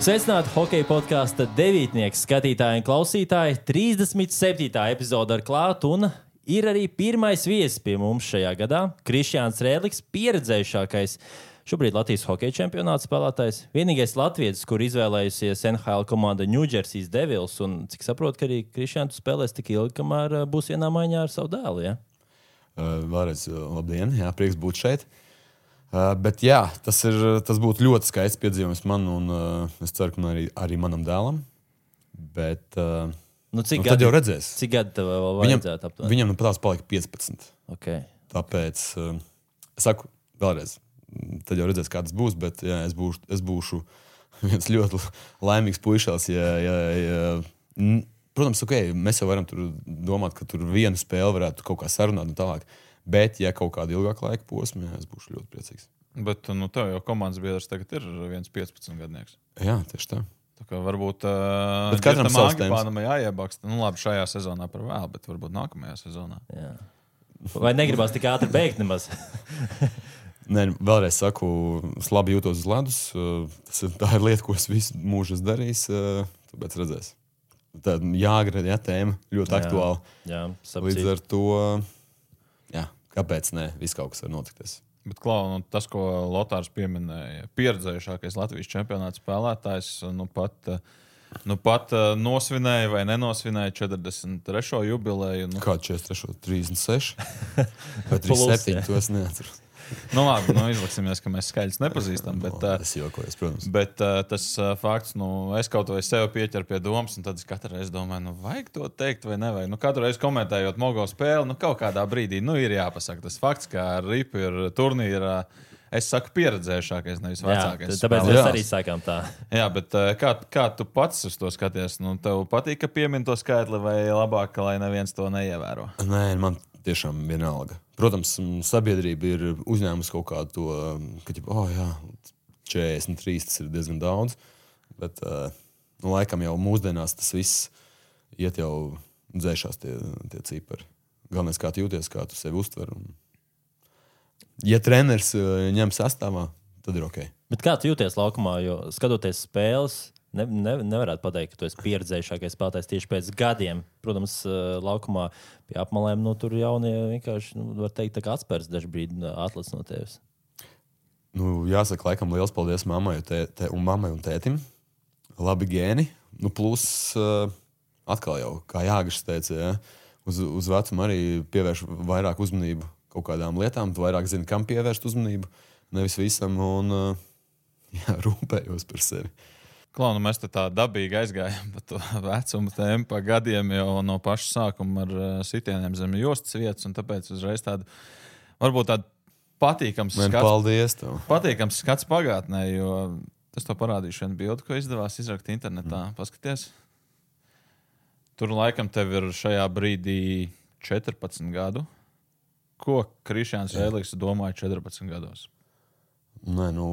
Sveicināti hokeja podkāstu devītnieks, skatītāji un klausītāji. 37. epizode ar klātu un ir arī pirmais viesis pie mums šajā gadā - Kristiāns Rēliks, pieredzējušākais. Šobrīd Latvijas hokeja čempionāta spēlētājs. Vienīgais Latvijas, kur izvēlējusies NHL komanda New Jersey Devils. Un, cik saprotu, ka arī Kristiāns spēlēs tik ilgi, kamēr būs vienā maiņā ar savu dēlu. Ja? Uh, uh, labdien, jā, prieks būt šeit. Uh, bet jā, tas, ir, tas būtu ļoti skaists piedzīvojums man, un uh, es ceru, ka arī, arī manam dēlam. Bet, uh, Nu, cik nu, gadi- jau redzēs. Cik gadi tev vēl Viņam, vajadzētu aptuveni? viņam nu pat tās palika 15. Okay. Tāpēc uh, es saku vēlreiz, tad jau redzēs, kā tas būs. Bet jā, es, būšu, es būšu viens ļoti laimīgs puisis. Ja, ja, ja, protams, okay, mēs jau varam tur domāt, ka tur vienu spēli varētu kaut kā sarunāt un tālāk. Bet, ja kaut kāda ilgāka laika posma, jā, es būšu ļoti priecīgs. Bet nu, tev jau komandas biedrs tagad ir viens 15 gadnieks. Jā, tieši tā. Tā kā varbūt uh, katram. Pānam jāiebaksta. Nu, labi, šajā sezonā par vēlu, bet varbūt nākamajā sezonā. Jā. Vai negribās tik ātri beigt nemaz? Nē, vēlreiz saku, es labi jūtos uz ledus. Tas ir, tā ir lieta, ko es visu mūžu esmu darījis. Tāpēc redzēs. Tā ir jāgra, jā, tēma ļoti Jā. aktuāla. Jā, Līdz sapratu. ar to, jā, kāpēc ne? Viss kaut kas var notikties. Bet, Klau, nu, tas, ko Lotārs pieminēja, pieredzējušākais Latvijas čempionāta spēlētājs, nu pat, nu, pat uh, nosvinēja vai nenosvinēja 43. jubileju. Nu, Kā 43, 36 vai Plus, 37, jā. to es neatceros. Nu, labi, nu, izliksimies, ka mēs skaļus nepazīstam. Bet, uh, Es jokoju, protams. Bet uh, tas uh, fakts, nu, es kaut vai sev pieķeru pie domas, un tad es katru reizi domāju, nu, vajag to teikt vai nevajag. Nu, katru reizi komentējot Mogo spēli, nu, kaut kādā brīdī nu, ir jāpasaka tas fakts, ka Ripa ir turnīrā. Es saku, pieredzējušākais, nevis Jā, vecākais. tāpēc spēlētājs. mēs arī sākām tā. Jā, bet kā, kā tu pats uz to skaties? Nu, tev patīk, ka piemin to skaitli, vai labāk, lai neviens to neievēro? Nē, man tiešām vienalga. Protams, sabiedrība ir uzņēmusi kaut kādu to, ka, ģip, oh, jā, 43 tas ir diezgan daudz. Bet, uh, nu, laikam jau mūsdienās tas viss iet jau dzēšās tie, tie cipari. Galvenais, kā tu jūties, kā tu sevi uztver. Un... Ja treneris uh, ņem sastāvā, tad ir ok. Bet kā tu jūties laukumā? Jo skatoties spēles, ne, ne, nevarētu pateikt, ka tu esi pieredzējušākais spēlētājs tieši pēc gadiem. Protams, eh, laukumā pie apmalēm nu, tur jaunie vienkārši, nu, var teikt, atspērs dažbrīd atlases no tevis. Nu, jāsaka, laikam, liels paldies mammai, tē, tē, un mammai un tētim. Labi gēni. Nu, plus, uh, atkal jau, kā Jānis teica, ja, uz, uz vecumu arī pievērš vairāk uzmanību kaut kādām lietām. Tu vairāk zini, kam pievērst uzmanību, nevis visam, un uh, jā, rūpējos par sevi. Klau, nu mēs tā dabīgi aizgājām pa to vecumu tēmu, pa gadiem jau no paša sākuma ar uh, sitieniem zem jostas vietas, un tāpēc uzreiz tāda varbūt tāda patīkams Man skats, paldies tev. patīkams skats pagātnē, jo es to parādīšu vienu bildi, ko izdevās izrakt internetā. Mm. Paskaties! Tur laikam tev ir šajā brīdī 14 gadu. Ko Krišjāns Rēlīks domāja 14 gados? Nē, nu,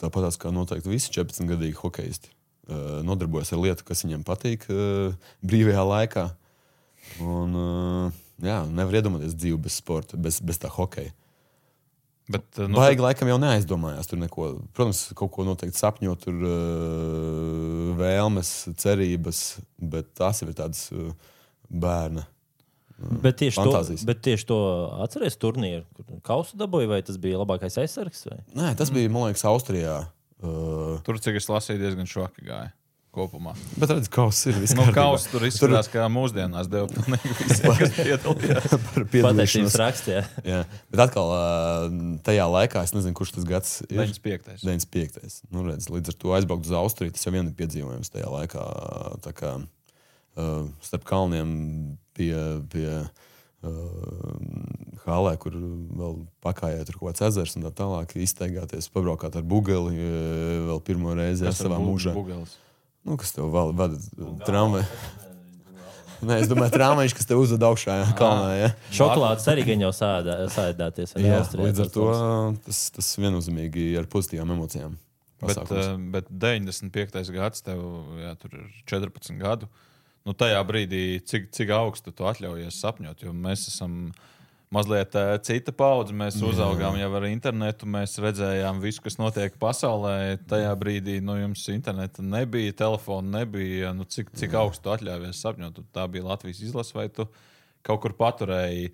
tāpat kā noteikti visi 14-gadīgi hokeisti uh, nodarbojas ar lietu, kas viņiem patīk uh, brīvajā laikā. Un, uh, jā, nevar iedomāties dzīvi bez sporta, bez, bez tā hokeja. Bet, Nu, Baigi laikam jau neaizdomājās tur neko. Protams, kaut ko noteikti sapņot, tur uh, vēlmes, cerības, bet tās jau ir tādas uh, bērna. Bet tieši, to, Fantāzijas. bet tieši to atceries turnīru, kur kausu dabūja, vai tas bija labākais aizsargs? Vai? Nē, tas bija, man liekas, Austrijā. Uh, Tur, cik es lasīju, diezgan šoki gāja kopumā. bet redz, kaus ir viss. Nu, kārtībā. Kaus tur izskatās, kā mūsdienās deva pilnīgi visiem, kas piedalījās. par piedalīšanos. rakstā. Jā, bet atkal uh, tajā laikā, es nezinu, kurš tas gads ir. 95. 95. Nu, redz, līdz ar to aizbraukt uz Austriju, tas jau vien ir piedzīvojums tajā laikā. Tā kā uh, starp kalniem pie, pie uh, halē, kur vēl pakājā tur kaut kāds ezers un tā tālāk, izteigāties, pabraukāt ar bugeli uh, vēl pirmo reizi Tas savā mūžā. Nu, kas tev vēl vada tramvaju? Nē, es domāju, trāmaiņš, kas tev uzved augšā jā, kalnā. Jā. Šokolādes arī gan jau vai ne, Jā, Austrijā? līdz ar to tas, tas viennozīmīgi ar pozitīvām emocijām. Bet, pasākums. uh, bet 95. gads, tev jā, tur ir 14 gadu. Nu, tajā brīdī, cik, cik augstu tu atļaujies sapņot, jo mēs esam mazliet uh, cita paudze. Mēs uzaugām jau ar internetu, mēs redzējām visu, kas notiek pasaulē. Tajā brīdī nu, jums interneta nebija, telefona nebija. Nu, cik cik augstu atļāvies sapņot? Tā bija Latvijas izlase, vai tu kaut kur paturēji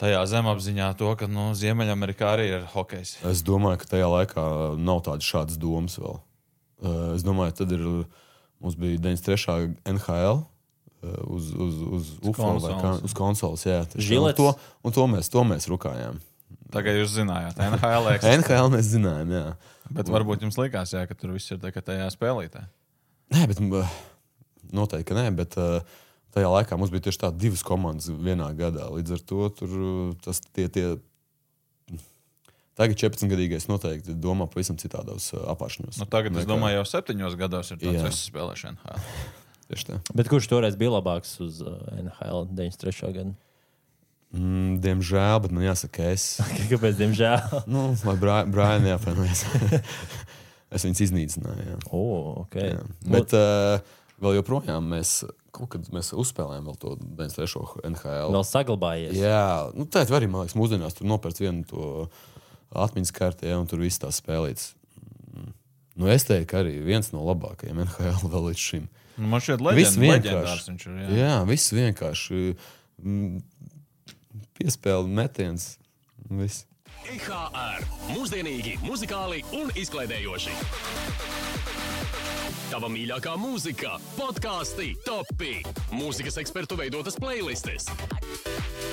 tajā zemapziņā to, ka nu, Ziemeļamerikā arī ir hokejs. Es domāju, ka tajā laikā nav tādas šādas domas vēl. Uh, Es domāju, tad ir, mums bija 93. NHL. uh, Uz, uz, uz, UFO vai kā, uz konsoles. Jā, un to, un to, mēs, to mēs rukājām. Tagad jūs zinājāt, NHL. NHL mēs zinājām, jā. Bet varbūt jums likās, jā, ka tur viss ir tajā spēlītē. Nē, bet noteikti ka nē. Bet, uh, tajā laikā mums bija tieši tādas divas komandas vienā gadā. Līdz ar to tur, uh, tas tie. tie Tagad 14-gadīgais noteikti domā pavisam citādos apāršņos. Nu, tagad, es Nekā- domāju, jau septiņos gados ir tāds spēlēšana. NHL. Tieši tā. Bet kurš toreiz bija labāks uz NHL 93. gadu? Mm, diemžēl, bet nu, jāsaka, es. Kāpēc, diemžēl? nu, lai Brian neapvainojas. es viņus iznīcināju. Jā. Oh, okay. Jā. Bet uh, vēl joprojām mēs, kaut kad mēs uzspēlējām vēl to 93. NHL. Vēl saglabājies. Jā, nu, tā ir arī, man liekas, mūsdienās tur nopērts vienu to atmiņas kartē, un tur viss tās spēlītas. Mm. Nu, es teiktu, ka arī viens no labākajiem NHL vēl līdz šim. Nu, man šķiet, Viss leģend, vienkārši. leģendārs viņš ir. Jā. Jā, viss vienkārši mm, piespēle metiens. Viss. IHR Mūsdienīgi, muzikāli un izklaidējoši. Tava mīļākā mūzika, podkāsti, topi, mūzikas ekspertu veidotas playlists.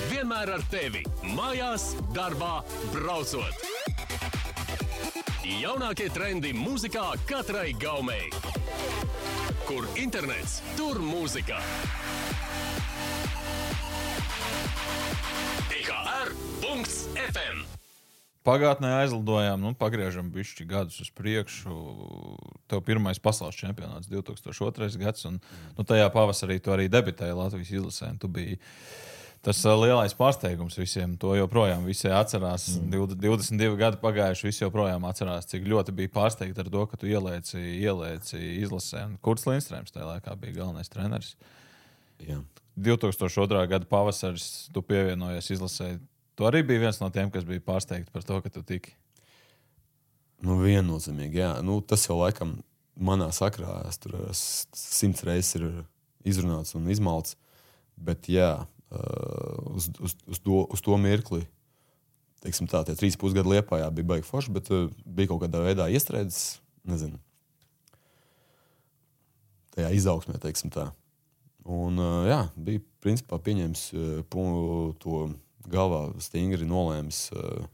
Vienmēr ar tevi, mājās, darbā, braucot. Jaunākie trendi mūzikā katrai gaumei. Kur internets, tur mūzika. IHR.FM Pagātnē aizlidojām, nu, pagriežam bišķi gadus uz priekšu. Tev pirmais pasaules čempionāts 2002. gads, un nu, tajā pavasarī tu arī debitēji Latvijas izlasē. Tu biji tas uh, lielais pārsteigums visiem. To joprojām visi atcerās. Mm. 22 gadi pagājuši, visi joprojām atcerās, cik ļoti bija pārsteigti ar to, ka tu ielieci, ielieci izlasē. Kurts Lindstrēms tajā laikā bija galvenais treneris. Jā. 2002. gada pavasaris, tu pievienojies izlasē. Tu arī biji viens no tiem, kas bija pārsteigts par to, ka tu tiki. Nu, viennozīmīgi, jā. Nu, tas jau laikam manā sakrā es tur simts reizes ir izrunāts un izmalts. Bet, jā, uz, uz, uz, to, uz to mirkli, teiksim, tā, tie trīs pusgadi liepā jā, bija baigi forši, bet bija kaut kādā veidā iestrēdzis, nezinu, tajā izaugsmē, teiksim tā. Un, jā, bija principā pieņēmis to galvā stingri nolēmis uh,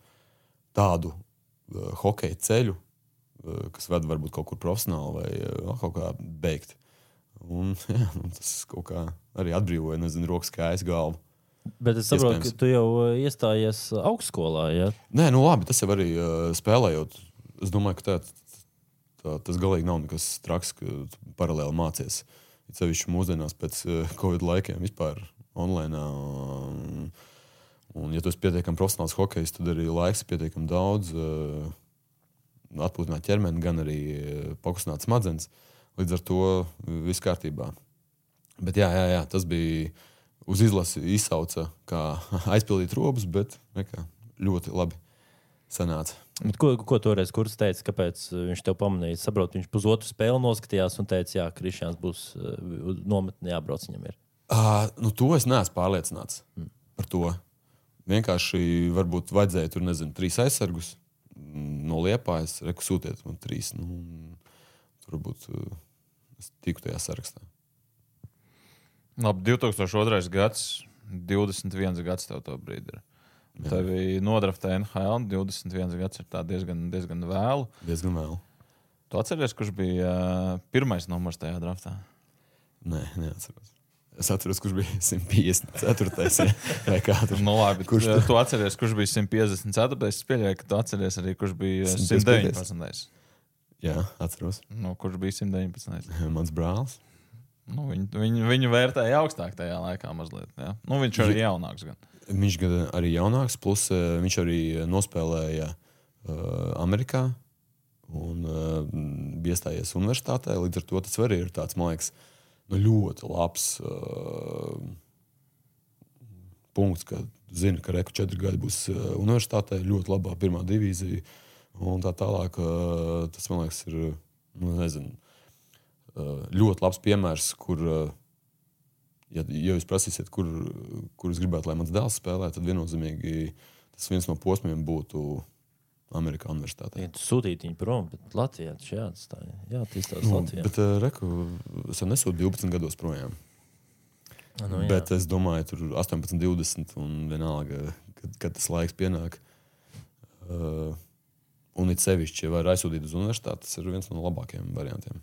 tādu uh, hokeja ceļu, uh, kas ved varbūt kaut kur profesionāli vai uh, kaut kā beigt. Un, jā, un tas kaut kā arī atbrīvoja, nezinu, rokas kājas galvu. Bet es saprotu, ka tu jau uh, iestājies augstskolā. Ja? Nē, nu labi, tas jau arī uh, spēlējot. Es domāju, ka tā, tā, tas galīgi nav nekas traks, ka paralēli mācies. Sevišķi mūsdienās pēc uh, Covid laikiem vispār online. Un, un, ja tu esi pietiekami profesionāls hokejs, tad arī laiks ir pietiekami daudz. Uh, atpūtināt ķermeni, gan arī uh, pakustināt smadzenes. Līdz ar to uh, viss kārtībā. Bet jā, jā, jā tas bija uz izlasi izsauca, kā aizpildīt robus, bet nekā, ļoti labi sanāca. Bet Ko, ko toreiz kurs teica, kāpēc viņš tev pamanīja? Es saprotu, viņš pusotru spēli noskatījās un teica, jā, Krišjāns būs nometnē jābrauc viņam. Ir. Uh, nu, to es neesmu pārliecināts mm. par to. Vienkārši varbūt vajadzēja tur, nezinu, trīs aizsargus mm, no liepājas, reku sūtiet man trīs. Nu, tur varbūt uh, es tiku tajā sarakstā. Labi, 2002. gads, 21 gads tev to brīdi ir. Tev bija nodraftā NHL, 21 gads ir diezgan, diezgan vēlu. Diezgan vēl. Tu atceries, kurš bija uh, pirmais numurs tajā draftā? Nē, neatceros. Es atceros, kurš bija 154. ja, vai kā tur. Nu, labi, Kurš tu- tu atceries, kurš bija 154. Es pieļauju, ka tu atceries arī, kurš bija 155. 119. Jā, atceros. Nu, kurš bija 119. Mans brālis. Nu, viņu, viņu, viņu vērtēja augstāk tajā laikā mazliet. Ja? Nu, viņš arī jaunāks. Gan. Viņš gan arī jaunāks, plus uh, viņš arī nospēlēja uh, Amerikā un uh, bija iestājies universitātē. Līdz ar to tas arī ir tāds, man liekas, nu, ļoti labs uh, punkts, ka zina, ka Reku četri gadi būs uh, universitātē, ļoti labā pirmā divīzija un tā tālāk. Uh, tas, man liekas, ir nu, nezinu, uh, ļoti labs piemērs, kur, ja, ja jūs prasīsiet, kur, kur es gribētu, lai mans dēls spēlē, tad viennozīmīgi tas viens no posmiem būtu Amerikā Universitātē. Ja tu sūtītu viņu prom, bet Latvijā tas jāatstāj. Jā, attīstās Nu, Latvijā. bet, uh, reku, es nesūtu 12 gados projām. Nu, jā. bet es domāju, tur 18, 20 un vienalga, kad, kad tas laiks pienāk. Uh, un it sevišķi, ja var aizsūtīt uz universitāti, tas ir viens no labākajiem variantiem.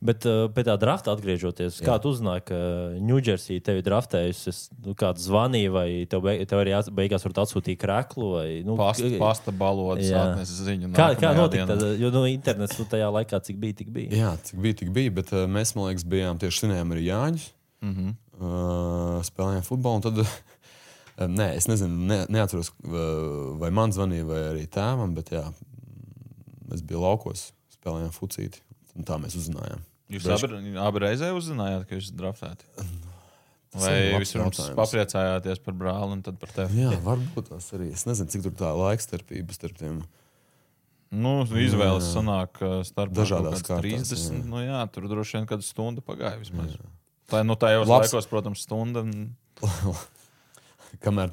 Bet uh, pie tā drafta atgriežoties, kā tu uzzināji, ka Ņūdžersija tevi draftējusi? Nu, kāds zvanīja, vai tev, beig tev arī beigās var atsūtīt krēklu? Vai, nu, Pasta, pasta balodas, atnesa ziņu. Kā, kā notika? Tad, jo nu, internets nu, tajā laikā, cik bija, tik bija. Jā, cik bija, tik bija, bet uh, mēs, man liekas, bijām tieši svinējām arī Jāņus. Mm -hmm. uh, spēlējām futbolu. Tad, uh, nē, es nezinu, ne, neatceros, uh, vai man zvanīja, vai arī tēvam, bet jā, es biju laukos, spēlējām fucīti. Un Tā mēs uzzinājām. Jūs Daži- abi, abi reizē uzzinājāt, ka jūs esat draftēti? Tas Vai ir jautājums. papriecājāties par brāli un tad par tevi? Jā, varbūt tas arī. Es nezinu, cik tur tā laika starpība starp tiem. Nu, izvēles Jā. sanāk uh, starp Dažādās kārtās, 30. jā. Nu, jā, tur droši vien kāda stunda pagāja vismaz. Tā, nu, tajos Labs. laikos, protams, stunda. un- Kamēr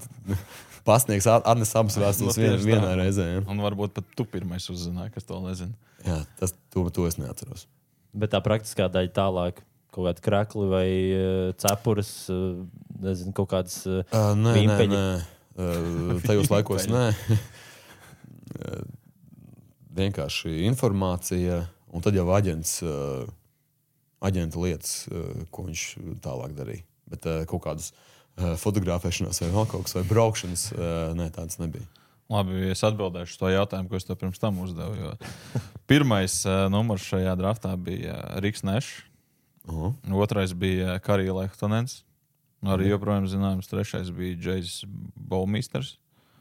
pasniegs atnes abas vēstules Nu, vien, tieši tā. vienā reizē. Ja? Un varbūt pat tu pirmais uzzināji, kas to nezina. Jā, tas to, to es neatceros. Bet tā praktiskā daļa tālāk. Kaut kāda krākli vai uh, cepures, uh, nezinu, kaut kādas. Uh, nē, nē, Vimpeņi. nē. Uh, tajos laikos nē. Vienkārši informācija, un tad jau aģents, aģenta lietas, ko viņš tālāk darīja. Bet kaut kādas uh, fotografēšanās vai vēl kaut kas, vai braukšanas, uh, nē, tādas nebija. Labi, es atbildēšu uz to jautājumu, ko es tev pirms tam uzdevu. jo Pirmais uh, numurs šajā draftā bija Riks Nešs, Uh -huh. otrais bija Karija Lehtonens. Arī joprojām zināms, trešais bija Džeijs Baumīsters.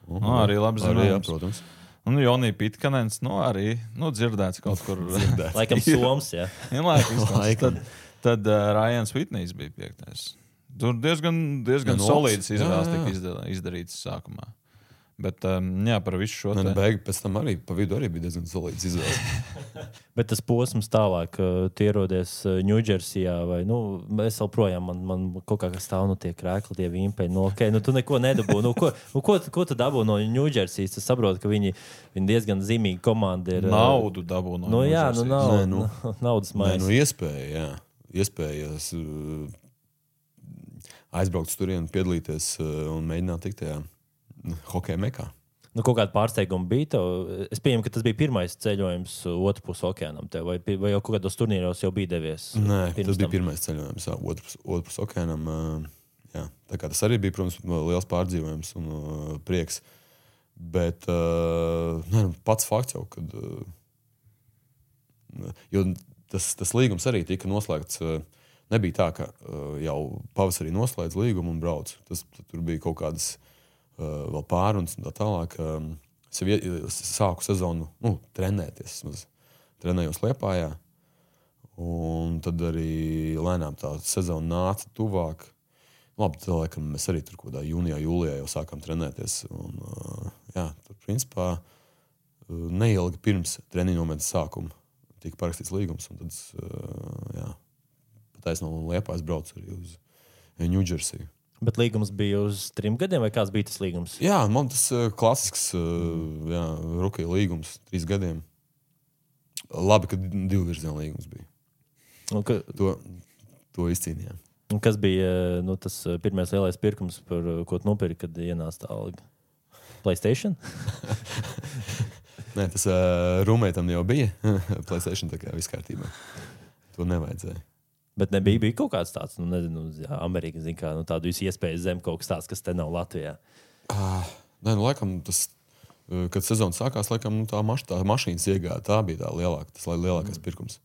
Uh Nu, arī labi Arī, jā, zināms. protams. Un Jonija Pitkanens, nu arī nu, dzirdēts kaut kur. laikam Soms, jā. Izklausās. Laikam. Tad, tad uh, Rājans Vitnīs bija piektais. Tur diezgan, diezgan Jā, nu, solīds jā. tika izda- izdarīts sākumā. Bet um, jā, par visu šo te- nu, beig, pēc tam arī pa vidu arī bija diezgan solīds izvēles. Bet tas posms tālāk, ka tu ierodies uh, Ņūdžersijā, vai nu, es joprojām man, man kaut kā stāv no tie krēkli, tie vimpeņi. Nu, okay, nu, tu neko nedabū. Nu, ko, nu, ko, ko tu dabū no Ņūdžersijas? Es saprotu, ka viņi, viņi diezgan zīmīgi komanda ir. uh, naudu dabū no Nu, jā, nu, Ņūdžersijas. nav, Nē, nu. nu. naudas Nē, maiņa. nu, iespēja, jā. Iespējas uh, aizbraukt uz turieni, piedalīties uh, un mēģināt tikt tajā nu, hokeja mekā. Nu, kaut kāda pārsteiguma bija. Tev. Es pieņemu, ka tas bija pirmais ceļojums otrā pusē okeānam. Tev, vai, vai jau kādos turnīros jau bija devies? Nē, tas bija tam? pirmais ceļojums, otrs, otrs okeānam. Uh, jā. Tā kā tas arī bija, protams, liels pārdzīvojums un uh, prieks. Bet uh, nē, nu, pats fakts jau, kad. Uh, jo tas, tas līgums arī tika noslēgts. Uh, nebija tā, ka uh, jau pavasarī noslēdz līgumu un brauc. Tas, tur bija kaut kādas uh, pārunas un tā tālāk. Um, es jau sāku sezonu nu, trenēties. vismaz. Trenējos Lietpājā. Un tad arī lēnām tā sezona nāca tuvāk. Labi, tā laikam mēs arī tur kaut kādā jūnijā, jūlijā jau sākām trenēties. Un, uh, jā, tur principā neilgi pirms treniņa momenta sākuma tika parakstīts līgums. Tad, uh, jā, taisnām no Lietpājas braucu arī uz Ņūdžersiju. Bet līgums bija uz trim gadiem, vai kāds bija tas līgums? Jā, man tas uh, klasisks uh, jā, rookie līgums, trīs gadiem. Labi, ka divu virzienu līgums bija. Un, ka, To, to izcīnījām. un kas bija eh, nu, tas eh, pirmais lielais pirkums, par eh, ko tu nopirki, kad ienāca tā alga? Playstation? Nē, tas uh, rūmētam jau bija. Playstation tā kā viss kārtībā. To nevajadzēja. Bet nebija bija kaut kāds tāds, nu, nezinu, jā, Amerikas, zin kā, nu, tādu iespēju zem kaut kas tāds, kas te nav Latvijā. Nē, nu, laikam, tas, uh, kad sezona sākās, laikam, nu, tā, maš, tā mašīnas iegāja. Tā bija tā lielākā, tas li- lielākais pirkums.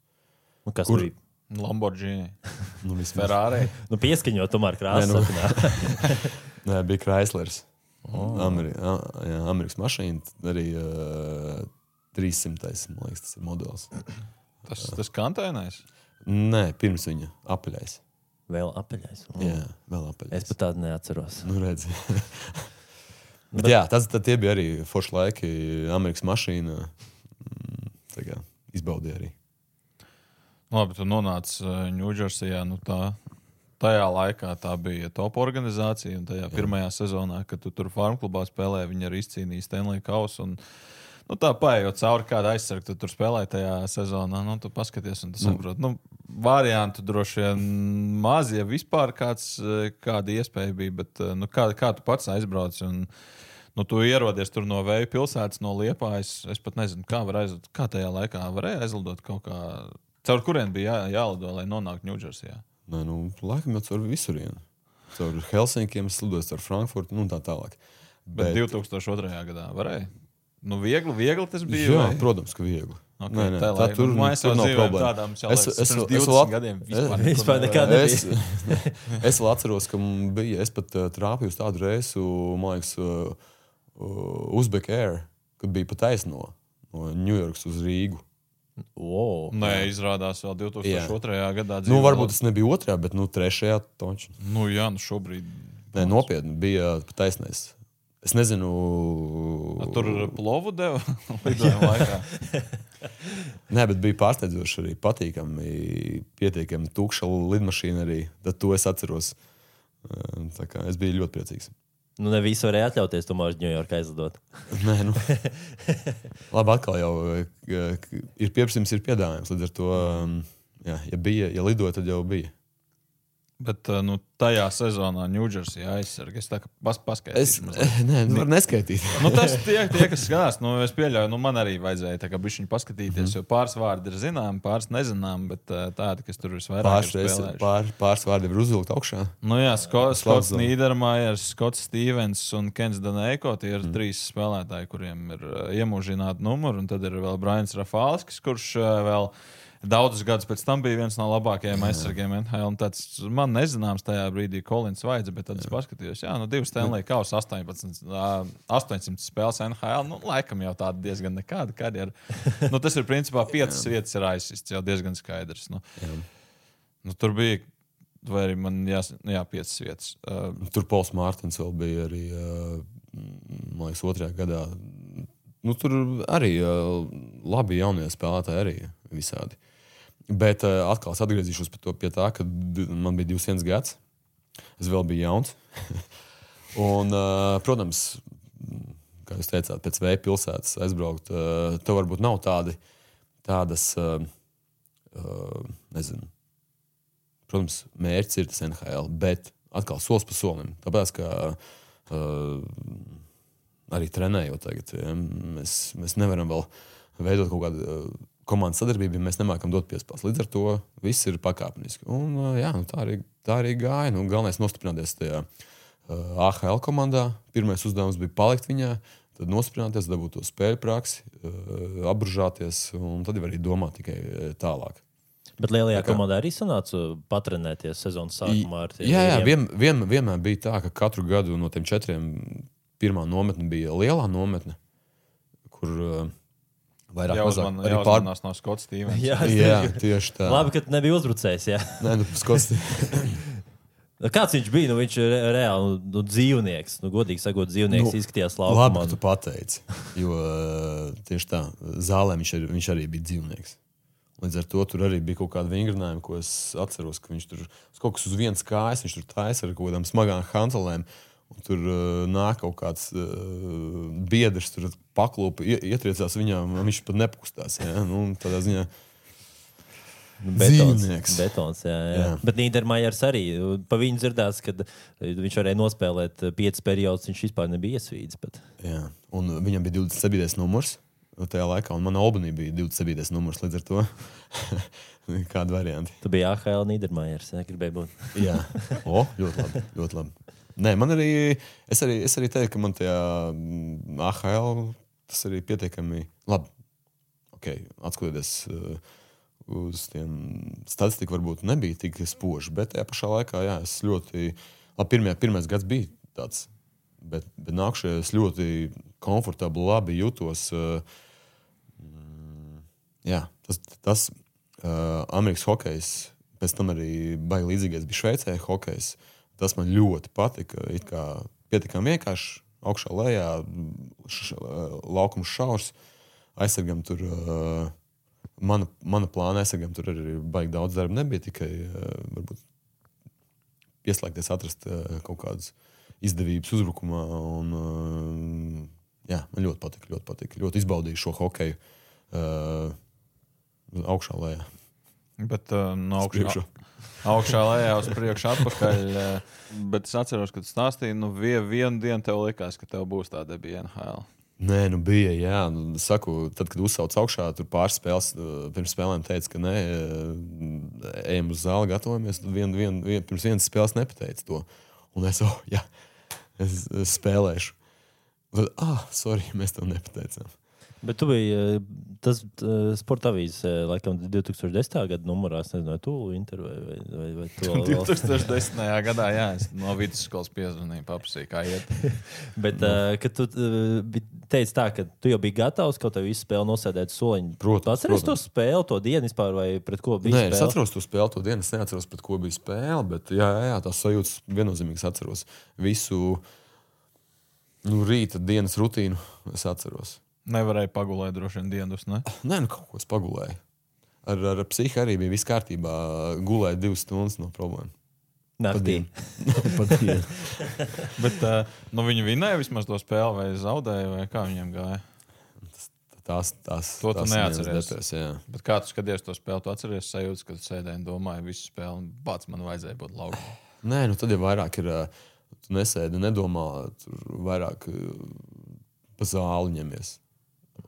Nu, kas Kur? Bija? Lamborghini, Nu. Ferrari. Nu, pieskaņot, tomēr krāsas. Nē, nu. Nē, bija Chryslers. Oh. Ameri jā, Amerikas mašīna. Arī uh, 300. Man liekas, tas ir modelis. Tas, tas kantainais. Nē, pirms viņa apaļais. Vēl apaļais. Mm. Jā, vēl apaļ. Es pat tādu neatceros. Nu, redz. Bet, jā, tas bija arī forši laiki. Amerikas mašīna mm, tā kā izbaudīja arī. Labi, tu nonāci Ņūdžersijā. Nu tā, tajā laikā tā bija top organizācija. Un tajā Jā. pirmajā sezonā, kad tu tur farm klubā spēlēji, viņi arī izcīnīja Stanley Kausu. Un, nu, tā paiet cauri kāda aizsardzība, tu tur spēlēji tajā sezonā. Nu, tu paskaties, un tu saproti. Nu, variantu droši vien maz, ja vispār kāds, kāda iespēja bija. Bet, nu, kā, kā tu pats aizbrauc? Un, nu, tu ierodies tur no Vēja pilsētas, no Liepājas. Es pat nezinu, kā, aizlidot, kā tajā laikā varēja aizlidot kaut kā. Caur kurien bija jā, jālido, lai nonāktu Ņūdžersijā? Nē, nu, laikam jau caur visurienu. Caur Helsinkiem, slidojot ar Frankfurtu un tā tālāk. Bet, Bet 2002. gadā varēja. Nu, viegli, viegli tas bija. Jā, vai? protams, ka viegli. Okay, Nē, nē, tā, tā tur, nu, tur nav problēma. tādām Es- es- es 20 lat- gadiem es- vispār nevarēja. nebija. Es, es vēl atceros, ka bija, es pat uh, trāpīju uz tādu reisu, man liekas, uh, uh, Uzbek Air, kad bija pa taisno no Ņujorkas uz Rīgu. Wow. Nē, izrādās vēl 2002. gadā. Nu, dzīvoja- varbūt tas nebija otrajā, bet nu, trešajā točā. Nu, jā, nu šobrīd. Nē, nopietni bija pa taisnais. Es nezinu, A, Tur plovu deva lidojuma laikā. Nē, bet bija pārsteidzoši arī patīkami, pietiekami tukša lidmašīna arī. Tad to es atceros. Uh, tā kā Es biju ļoti priecīgs. Nu, ne visi varēja atļauties tomēr uz Ņujorku aizlidot. Nē, nu. Labi, atkal jau eh, ir pieprasījums, ir piedāvājums. Līdz ar to, um, jā, ja bija, ja lidoja, tad jau bija. Bet uh, nu, tajā sezonā Ņūdžersijā aizsargā. Es tā kā pas, Es paskaidrošu. nē, nu, varu neskaitīt. Nu, tas tie, tie, kas skatās, nu, es pieļauju, nu, man arī vajadzēja bišķiņu paskatīties, Mhm. jo pāris vārdi ir zināmi, pāris nezinām, bet uh, tādi, kas tur visvairāk Pāris, ir spēlējuši. pār, pāris vārdi ir uzvilkt augšā. Nu, jā, Sko, Skots. Nīdermājers, Skots Stevens un Kens Danēko. Tie ir mm. trīs spēlētāji, kuriem ir uh, iemūžināti numuri. Un tad ir vēl Brians Rafālskis, kurš vēl daudzus gadus pēc tam bija viens no labākajiem aizsargiem NHL. Tāds man nezināms tajā brīdī Kolins Vaidze, bet tad es paskatījos, jā, nu, divas Stanley Kausa 18, uh, 800 spēles NHL. Nu, laikam jau tāda diezgan nekāda karjera. nu, tas ir principā piecas vietas ir aizsists, jau diezgan skaidrs. Nu. Nu, tur bija. Vai arī man nu, jā, piecas vietas. Uh, Tur Pols Mārtiņš vēl bija arī, uh, man liekas, otrajā gadā. Nu, tur arī uh, labi jaunie spēlētāji, arī visādi. Bet uh, atkal es atgriezīšos pie, to, pie tā, ka man bija 21 gads. Es vēl biju jauns. Un, uh, protams, kā jūs teicāt, pēc vēja pilsētas aizbraukt, uh, tev varbūt nav tādi, tādas, uh, uh, nezinu, protams, mērķis ir tas NHL, bet atkal solis pa solim. Tāpēc, ka uh, arī trenējot tagad, ja, mēs, mēs nevaram vēl veidot kaut kādu uh, komandas sadarbību, ja mēs nemākam dot piespēles. Līdz ar to viss ir pakāpeniski. Un, jā, nu, tā, arī, tā arī gāja. Nu, galvenais ir nostiprināties tajā uh, AHL komandā. Pirmais uzdevums bija palikt viņā. Tad nostiprināties, dabūt to spēļu praksi, uh, apbužāties, un tad jau arī domāt tikai tālāk. Bet lielajā kā- komandā arī sanāca patrenēties sezonas sākumā. ar tiem Jā, jā vien, vien, vienmēr bija tā, ka katru gadu no tiem četriem pirmā nometne bija lielā nometne, kur uh, vairāk Jāuzman, mazāk arī pār... jāuzmanās no Skots Stevens. Jā, Jā, tieši tā. Labi, ka tu nebija uzbrucējs. Jā. Nē, nu, skots... Nu, Kāds viņš bija? Nu, viņš ir re- reāli nu, nu, dzīvnieks. Nu, godīgi sakot, dzīvnieks Nu, izskatījās Labi, labi. ka tu pateici. Jo uh, tieši tā, zālē viņš, arī- viņš arī bija dzīvnieks. Līdz ar to tur arī bija kaut kāda vingrinājuma, ko es atceros, ka viņš tur kaut kas uz vienas kājas, viņš tur taisa ar kaut kādām smagām hantelēm. Un tur uh, nāk kaut kāds uh, biedrs, tur paklūpa, ie- ietriecās viņā, un viņš pat nepakustās. Ja? Nu, tādā ziņā Betons, dzīvnieks. betons, jā, jā. Jā. Bet Nīdermājers arī. Pa viņu dzirdēts, ka viņš varēja nospēlēt piecus periodus. Viņš vispār nebija iesvīdis. Bet... Jā, un viņam bija 27. numurs tajā laikā, un manā Albānī bija 27. numurs. Līdz ar to kāda varianta. Tu biji AHL Nīdermājers. Jā, gribēji būt. Jā, o, ļoti labi. Ļoti labi. Nē, man arī, es arī, es arī teiktu, ka man tajā mm, AHL tas arī pietiekami labi. Okay, atskatoties uh, uz tiem statistiku, varbūt nebija tik spoži, bet tajā pašā laikā, jā, es ļoti, labi, pirmie, pirmais gads bija tāds, bet, bet nākamajā es ļoti komfortabli, labi jutos. Uh, jā, tas, tas uh, Amerikas hokejs pēc tam arī baigi līdzīgais bija Šveicē, hokejs. Tas man ļoti patika. It kā pietiekami vienkārši augšā, lejā, š, laukums šaurs, aizsargam tur. Uh, mana, mana plāna aizsargam tur arī baigi daudz darba nebija. Tikai uh, pieslēgties, atrast uh, kaut kādas izdevības uzbrukumā. Un, uh, jā, man ļoti patika, ļoti patika. Ļoti izbaudīju šo hokeju uh, augšā, lejā. Bet uh, no augšas augšā lejā uz priekšu, atpakaļ. uh, Bet es atceros, ka tu stāstīji, nu vie- vienu dienu tev likās, ka tev būs tāda bija NHL. Nē, nu bija. Jā, nu, saku, tad, kad uzsauc augšā, tur pāris spēles, uh, pirms spēlēm teica, ka nē, ejam uz zāli, gatavojamies. Tad vien, vien, vien, pirms vienas spēles nepateica to. Un es, oh, jā, es, es spēlēšu. Un Tad, ah, sorry, mēs to nepateicām. Bet tu biji eh, tas uh, sporta avīzes, eh, laikam, 2010. gada numurā. Es nezinu, tu intervēji vai, vai, vai tu vēl- vēl- 2010. gadā, jā, es no vidusskolas piezvanīju, paprasīju, kā iet. Bet, uh, kad tu uh, teici tā, ka tu jau biji gatavs kaut kādā visu spēli nosēdēt soliņu. Protams, atceries to spēli, to dienu vispār, vai pret ko bija? Nē, es spēle? atceros to spēli, to dienu. Es neatceros, pret ko bija spēle, bet jā, jā, jā tās sajūtas viennozīmīgi es atceros. Visu nu, rīta dienas rutīnu es atceros. Nevarēja pagulēt droši vien dienas, ne? Nē, nu kaut ko es pagulēju. Ar, ar psihu arī bija viss kārtībā. Gulēju divas stundas no problēmas. Naktī. Pat dienu. Bet uh, nu, viņi vinēja vismaz to spēli, vai zaudēja, vai kā viņiem gāja. Tās, tās, To tu tās neatceries. Jā. Bet kā tu skaties to spēli, tu atceries sajūtas, kad sēdēji un domāji, visu spēli, un pats man vajadzēja būt laukumā. Nē, nu tad jau vairāk ir. ā, Tu nesēdi, nedomā, tur vairāk ā, pa zāli ņemies.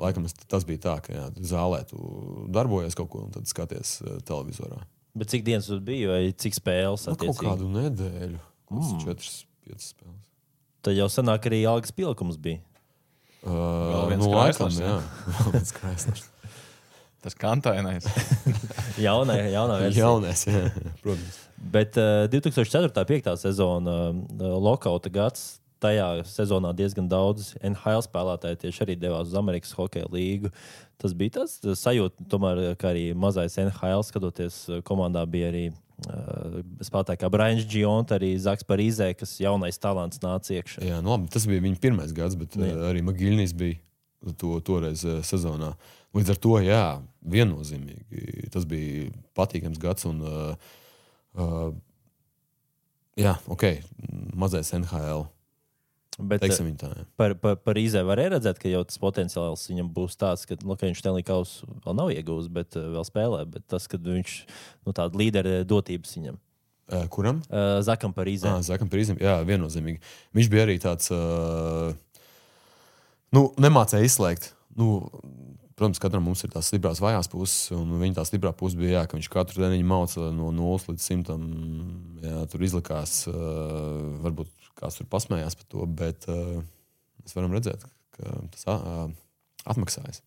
Laikam tas bija tā, ka jā, zālē tu darbojies kaut ko un tad skaties ā, televizorā. Bet cik dienas tur bija, vai cik spēles? Nu, kaut kādu nedēļu, mm. četras, piecas spēles. Tad jau sanāk arī algas pielikums bija. Uh, viens nu, laikam, jā, vēl viens kraislers. Tas kantainais. Jaunā, jaunā versija. Jaunais, jā, protams. Bet uh, 2004. un 2005. sezona, uh, lokauta gads, tajā sezonā diezgan daudz NHL spēlētāji tieši arī devās uz Amerikas Hokeja līgu. Tas bija tas sajūta, tomēr, ka arī mazais NHL skatoties, uh, komandā bija arī uh, spēlētāji kā Brains Gions, arī Zaks Parīzē, kas jaunais talants nāca iekšā. Jā, nu, labi, tas bija viņa pirmais gads, bet Jā. uh, arī Magiļņīs bija to, toreiz uh, sezonā. Līdz ar to, jā, viennozīmīgi tas bija patīkams gads. Un, uh, uh, jā, ok, mazais NHL. Bet, viņa tā. Jā. Par, par, par Izē varēja redzēt, ka jau tas potenciāls viņam būs tāds, ka, nu, ka viņš Stanley Kausu vēl nav iegūmis, bet uh, vēl spēlē. Bet tas, ka viņš nu, tādu līderu dotības viņam. Uh, kuram? Uh, Zakam par Izē. Ah, Zakam, Prīzim. Jā, viennozīmīgi. Viņš bija arī tāds, uh, nu, nemācīja izslēgt. Nu, protams, katram mums ir tās stiprās, vājās puses, un viņa tā stiprā puse bija, jā, ka viņš katru dienu māca no 0 līdz 100. Jā, tur izlikās, varbūt kāds tur pasmējās par to, bet mēs varam redzēt, ka tas atmaksājas.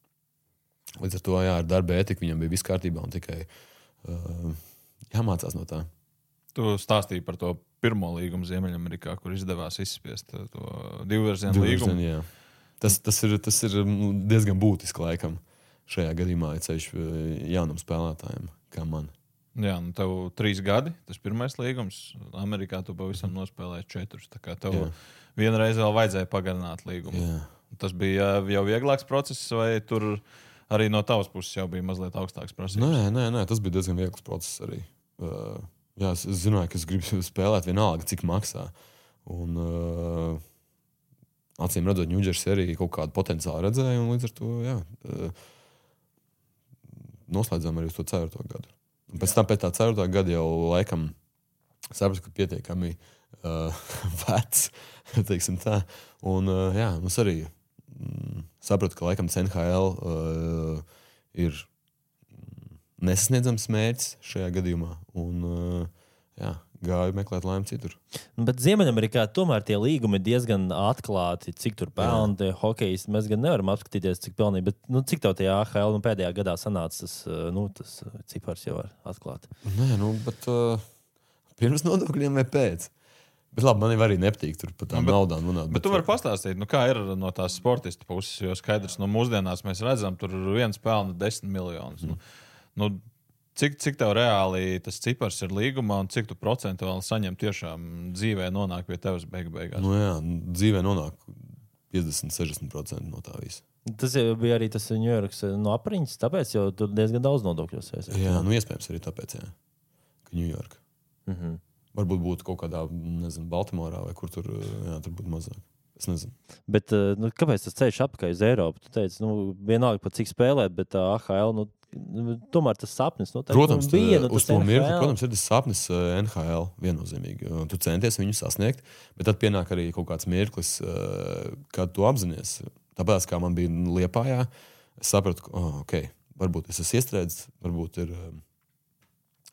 Līdz ar to, jā, ar darba ētiku viņam bija viss kārtībā un tikai jāmācās no tā. Tu stāstīji par to pirmo līgumu Ziemeļamerikā, kur izdevās izspiest to divvirzienu līgumu. Jā. Tas, tas ir, tas ir nu, diezgan būtiski laikam šajā gadījumā, ja ceļš eh, jaunam spēlētājam, kā man. Jā, nu tev trīs gadi, tas pirmais līgums. Amerikā tu pavisam nospēlēji četrus. Tā kā tev Jā. vienreiz vēl vajadzēja pagarināt līgumu. Jā. Tas bija uh, jau vieglāks process, vai tur arī no tavas puses jau bija mazliet augstāks prasības? Nē, nē, nē, tas bija diezgan viegls process arī. Uh, jā, es, es zināju, ka es gribu spēlēt vienalga, cik maksā. Un, uh, acīm redzot, Ņūdžersī arī kaut kādu potenciālu redzēju, un līdz ar to jā, uh, noslēdzām arī uz to ceturto gadu. Un pēc tam, pēc tā ceturtā gada jau laikam sapratu, ka pietiekami uh, vecs, teiksim tā. Un uh, jā, mums arī mm, sapratu, ka laikam CNHL uh, ir mm, nesasniedzams mērķis šajā gadījumā. Un, uh, jā, gāju meklēt laimi citur. Nu, Bet Ziemeļamerikā tomēr tie līgumi ir diezgan atklāti. Cik tur pelna hokeji, mēs gan nevaram apskatīties, cik pelnīja. Bet nu, cik tev tajā AHL nu, pēdējā gadā sanāca tas, uh, nu, tas uh, cipars jau var atklāt? Nē, nu, bet uh, pirms nodokļiem vai pēc. Bet labi, man arī nepatīk tur par tām Nu, bet- naudām runāt. Bet tu vari pastāstīt, nu, kā ir no tās sportista puses. Jo skaidrs, no mūsdienās mēs redzam, tur viens pelna desmit miljonus. Nu, nu, Cik, cik tev reāli tas cipars ir līgumā, un cik tu procentuāli saņem tiešām dzīvē, nonāk pie tevis beigu beigās? Nu, jā, dzīvē nonāk 50-60% no tā visa. Tas jau bija arī tas Ņujorkas no apriņķis, tāpēc jau tur diezgan daudz nodokļos. esi. Jā, nu iespējams arī tāpēc, jā, ka Ņujorka. Mm -hmm. Varbūt būtu kaut kādā, nezinu, Baltimorā vai kur tur, jā, tur būtu mazāk. Es nezinu. Bet eh, nu, kāpēc tas ceļš apakaļ uz Eiropu? Tu teici, nu, vienalga pat cik spēlēt, bet tā AHL, nu, nu, tomēr tas sapnis. Nu, tā, Protams, nu, bija, nu, uz tas to mirkli, protams, ir tas sapnis eh, NHL viennozīmīgi. Tu centies viņu sasniegt, bet tad pienāk arī kaut kāds mirklis, eh, kad tu apzinājies. Tāpēc, kā man bija Liepājā, es sapratu, ka oh, okay, varbūt es esmu iestrēdzis, varbūt ir eh,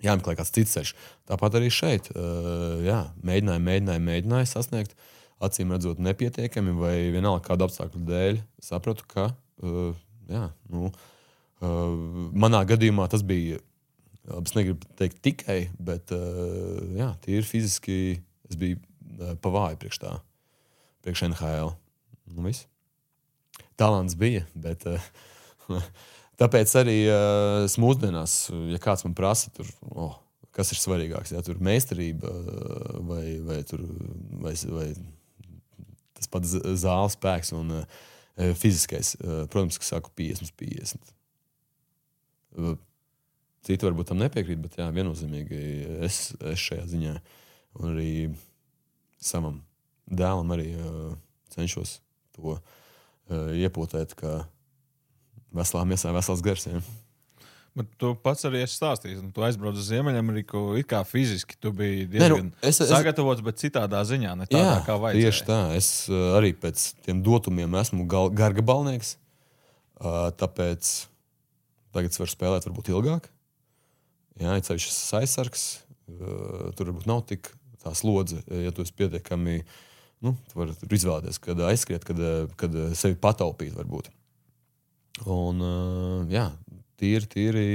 jāmeklē kāds cits ceļš. Tāpat arī šeit, eh, jā, mēģināju, mēģināju, mēģināju sasniegt. Acīm redzot, nepietiekami, vai vienalga kādu apstākļu dēļ, sapratu, ka eh, jā, nu, Uh, manā gadījumā tas bija. Es negribu teikt tikai, bet uh, jā, tīri fiziski es biju uh, pavāju priekš tā, priekš NHL. Nu, viss. Talants bija, bet uh, tāpēc arī uh, mūsdienās, ja kāds man prasa, tur, oh, kas ir svarīgāks, ja tur meistarība uh, vai, vai, tur, vai, vai pats z- zāles spēks un uh, fiziskais, uh, protams, ka saku 50, 50. Citi varbūt tam nepiekrīt, bet jā, viennozīmīgi es, es šajā ziņā un arī savam dēlam arī uh, cenšos to uh, iepūtēt, ka veselā miesā vesels gars. Ja? Bet tu pats arī esi stāstījis, ka tu aizbrauc uz Ziemeļameriku. It kā fiziski tu biji Nē, nu, diezgan es- es- sagatavots, bet citādā ziņā, ne tādā kā vajadzēja. tieši tā. Es uh, arī pēc tiem dotumiem esmu gal- gargabalnieks. Uh, tāpēc tagad es varu spēlēt varbūt ilgāk. Jā, ir ceļš aizsargs. Uh, tur varbūt nav tik tā slodze, ja tu esi pietiekami. Nu, tu vari izvēlēties, kad aizskriet, kad, kad sevi pataupīt. Varbūt. Un, jā, tīri, tīri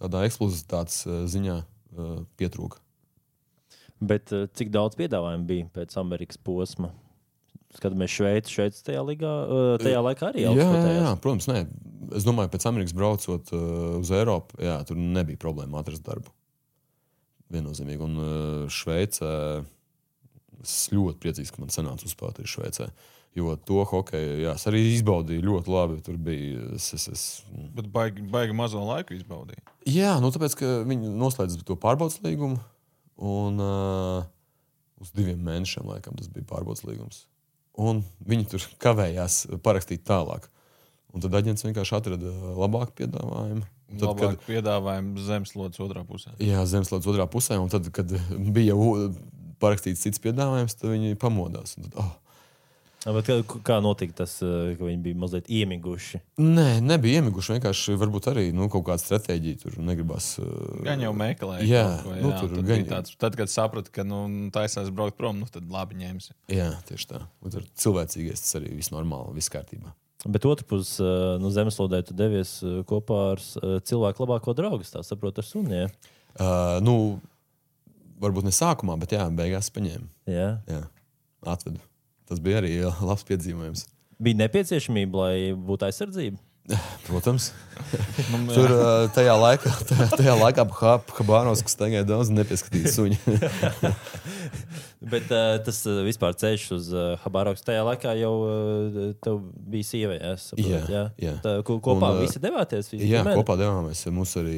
tādā eksplozitātes uh, ziņā uh, pietrūka. Bet eh, cik daudz piedāvājumu bija pēc Amerikas posma? Skatāmies, Šveice, Šveice tajā, ligā, eh, tajā laikā arī Jā, jā, augstotējās. jā, protams, nē. Es domāju, pēc Amerikas braucot uh, uz Eiropu, jā, tur nebija problēma atrast darbu. Viennozīmīgi. Un uh, Šveicē es ļoti priecīgs, ka man sanāca uzspēlēt arī Šveicē. Jo to hokeju jā, es arī izbaudīju ļoti labi. Tur bija. Es, es, es, Bet baigi, baigi mazo laiku izbaudīja. jā, nu, tāpēc, ka viņi noslēdz to pārbaudas līgumu. Un uh, uz diviem mēnešiem laikam, tas bija pārbaudas līgums. Un viņi tur kavējās parakstīt tālāk. Un tad aģents vienkārši atrada labāku piedāvājumu. Tad, Labāk kad, piedāvājumi zemeslodes otrā pusē. jā, Zemeslodes otrā pusē, un tad, kad bija parakstīts cits piedāvājums, tad viņi pamodās. Un Tad, oh, Bet kā, notika tas, eh, ka viņi bija mazliet iemiguši? nē, nebija iemiguši. Vienkārši varbūt arī nu, kaut kāda stratēģija tur negribas. uh, Gan jau meklēja. Jā, kaut ko, nu, jā, tur tad, gan- bija tāds, tad, kad sapratu, ka nu, taisās braukt prom, nu, tad labi ņemsi. Jā, tieši tā. Un tur cilvēcīgais tas arī viss normāli, viss kārtībā. Bet otrpus eh, no zemeslodē tu devies eh, kopā ar eh, cilvēku labāko draugu. Tā saprotu, ar suniem. Uh, nu, varbūt ne sākumā, bet jā, beigās paņēma. Jā. Jā, atvedu. Tas bija arī labs piedzīvojums. Bija nepieciešamība, lai būtu aizsardzība. Protams, Nu, tur tajā laikā, tajā, laikā Habānos, kas tagad daudz nepieskatīja suņu. Bet uh, tas vispār ceļš uz uh, Habāroks tajā laikā jau uh, tev bija sieva. Jā, es saprotu, Jā, jā. jā. Tā, ko, kopā Un, visi devāties. Visi Jā, ģimene? kopā devāmies. Mums arī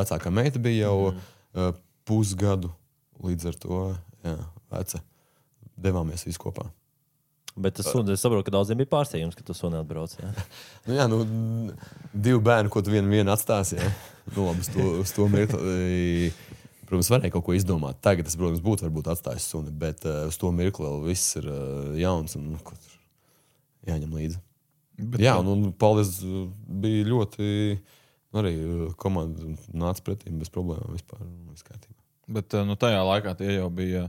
vecākā meita bija jau mm. pusgadu līdz ar to jā, veca. Devāmies visi kopā. Bet tas suns, es saprotu, ka daudziem bija pārsteigums, ka tu suni atbrauc. Jā. Nu, jā, nu, divi bērni, ko tu vienu, vienu atstāsi. Nu, labi, uz to, uz to mirkli. Protams, varēja kaut ko izdomāt. Tagad es, protams, būtu varbūt atstājis suni, bet uh, uz to mirkli vēl viss ir uh, jauns un nu, ko tur jāņem līdzi. Bet, jā, un, un paldies, uh, bija ļoti. Arī uh, komanda nāca pretī bez problēmām vispār. nu. Bet eh, nu, tajā laikā tie jau bija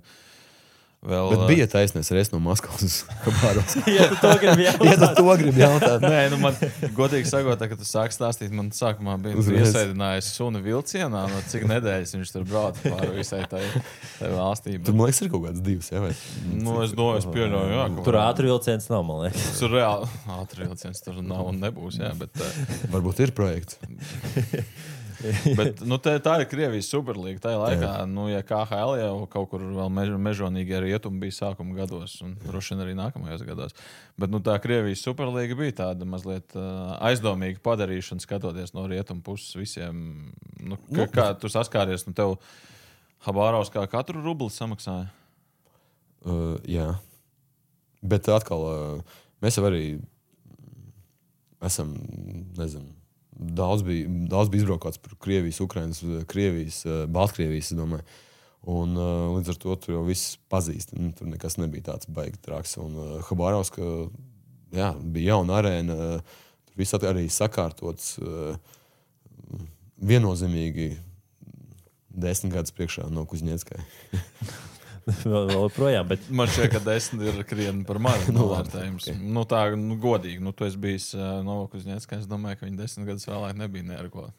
vēl. Bet bija taisnība arī no Maskavas Kabāros. ja tu to gribi ja jautāt, tu to gribi jautāt, Nē, nu man, godīgi sakot, tā, kad tu sāki stāstīt, man sākumā bija iesēdinājis sunu vilcienā, no cik nedēļas viņš tur brauca pāri visai tai, tai valstī. tur man liekas, ir kaut kāds divs. Jā, vai? nu, es domāju, es pieļauju, jā, ka tur ātri vilciens nav. Tur reāli ātri vilciens tur nav un nebūs. Jā, bet, eh, Varbūt ir projekts. Bet nu, tā, tā ir Krievijas superlīga. Tajā laikā, Jā. nu, ja KHL jau kaut kur vēl mež, mežonīgi ar rietumu bija sākuma gados, un droši vien arī nākamajos gados. Bet nu, tā Krievijas superlīga bija tāda mazliet uh, aizdomīga padarīšana, skatoties no rietumu puses visiem. Nu, kā, kā tu saskāries, nu, tev Habāraus kā katru rubli samaksāja? Uh, jā, bet atkal uh, mēs jau arī esam, nezinu, daudz bija, daudz bija izbraukts par Krievijas, Ukraiņas, Krievijas, eh, Baltkrievijas. Un, uh, līdz ar to tur jau viss pazīst. Nu, tur nekas nebija tāds baigi traks. Un uh, Habāraus, ka jā, bija jauna arēna, uh, tur viss arī sakārtots uh, viennozīmīgi desmit gadus priekšā no Kuzņēckai. vēl, vēl projām. Bet... Man šķiet, ka desmit ir krietni par mazu novērtējums. okay. nu, tā nu, godīgi, nu, tu esi bijis uh, Novakuzņēts, ka es domāju, ka viņi desmit gadus vēlāk nebija nerko.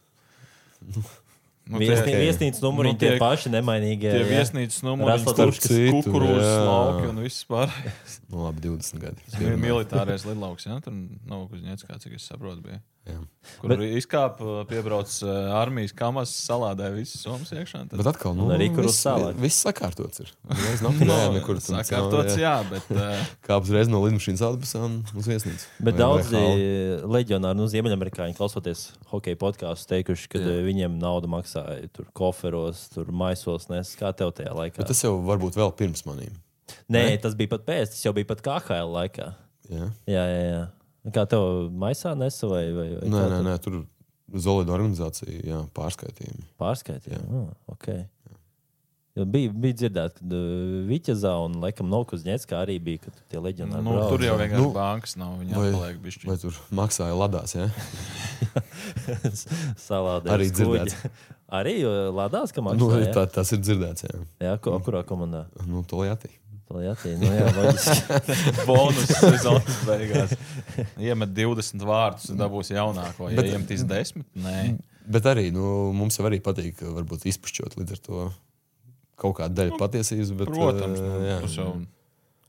Nu, Viesnī, tie, viesnīcas numuri nu, tie, tie paši nemainīgie. Tie viesnīcas numuri, kas kukurūzas lauki un viss pārējais. Nu, labi, 20 gadi. Tas bija militārais lidlauks, jā, tur nav kuzņēts, kā cik es saprotu. Bija. Jā. Kur Bet... izkāpa, piebrauc armijas kamas, salādē visu somas iekšā. Tad... Bet atkal, nu, arī kur uz salātu. Viss sakārtots ir. Reiz nav no, nekur tur sakārtots, jā, bet. Uh... Kā uzreiz no lidmašīnas autobusā un uz viesnīcu. Bet daudzi leģionāri, nu, ziemeļamerikāņi, klausoties hokeja podkāstu, teikuši, ka jā. viņiem nauda maksāja tur koferos, tur maisos, nes kā tev tajā laikā. Bet tas jau varbūt vēl pirms manīm. Nē, ne? tas bija pat pēc, tas jau bija pat KHL laikā. Jā, jā, jā. jā. Kā tev maisā nesa vai, vai, vai nē, nē, nē, tur Zolīda organizācija, jā, pārskaitījumi. Pārskaitījumi, oh, ok. Jo bija, bija dzirdēts, ka Viķezā un laikam Novkuzņēckā arī bija tie leģionāri. Nu, tur jau vienkārši nu, bankas nav. Viņi vai, atpaliek bišķi. Vai tur maksāja ladās, jā? Salādē. Arī dzirdēts. arī ladās, ka nu, maksāja? Nu, tā, tas ir dzirdēts, jā. Jā, ko, kurā komandā? Nu, Toljātī. Latvijā. Nu, jā, Bonus sezonas beigās. Iemet 20 vārdus un dabūs jaunāko. Ja bet, iemetīs 10, nē. Bet arī nu, mums jau arī patīk varbūt izpušķot līdz ar to kaut kādu daļu nu, patiesības. Bet, protams, uh, jā. tas jau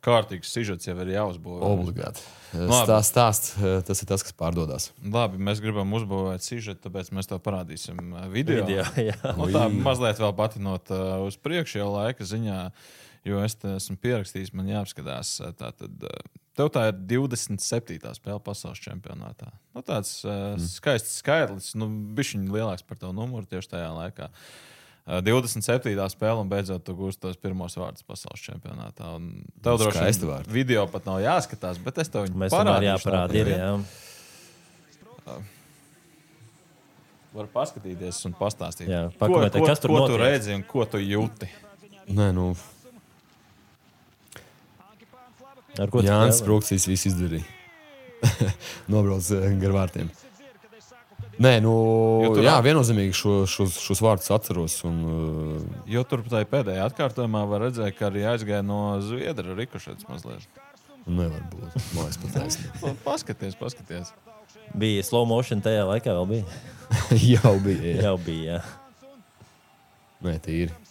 kārtīgs sižets jau ir jāuzbūvē. Obligāti. Stāst, stāst, tas ir tas, kas pārdodas. Labi, mēs gribam uzbūvēt sižetu, tāpēc mēs to parādīsim video. video jā. nu, tā mazliet vēl patinot uz priekšu jau laika ziņā. Uh, jo es esmu pierakstījis, man jāapskatās. Tātad, tev tā ir 27. spēle pasaules čempionātā. Nu, tāds uh, mm. skaists skaitlis, nu, bija viņa lielāks par tavu numuru tieši tajā laikā. Uh, 27. spēle, un beidzot, tu gūsi tos pirmos vārdus pasaules čempionātā. Un tev droši vien video pat nav jāskatās, bet es tev viņu parādīšu. Jāparāda, ir, jā. Uh, Var paskatīties un pastāstīt, jā, ko, ko, kas tur ko tu redzi un ko tu jūti. Nē, nu, Jānis Sprūksīs visu izdarīja. Nobrauc eh, gar vārtiem. Nē, nu, jā, viennozīmīgi šo, šos, šos vārdus atceros. Un, uh... Jo tur pēdējā atkārtojumā var redzēt, ka arī aizgāja no Zviedra rikušēts mazliet. Nevar būt. Mājas pataisnība. paskaties, paskaties. Bija slow motion tajā laikā vēl bija. jau bija. Jā. Jau bija, jā. Nē, tīri.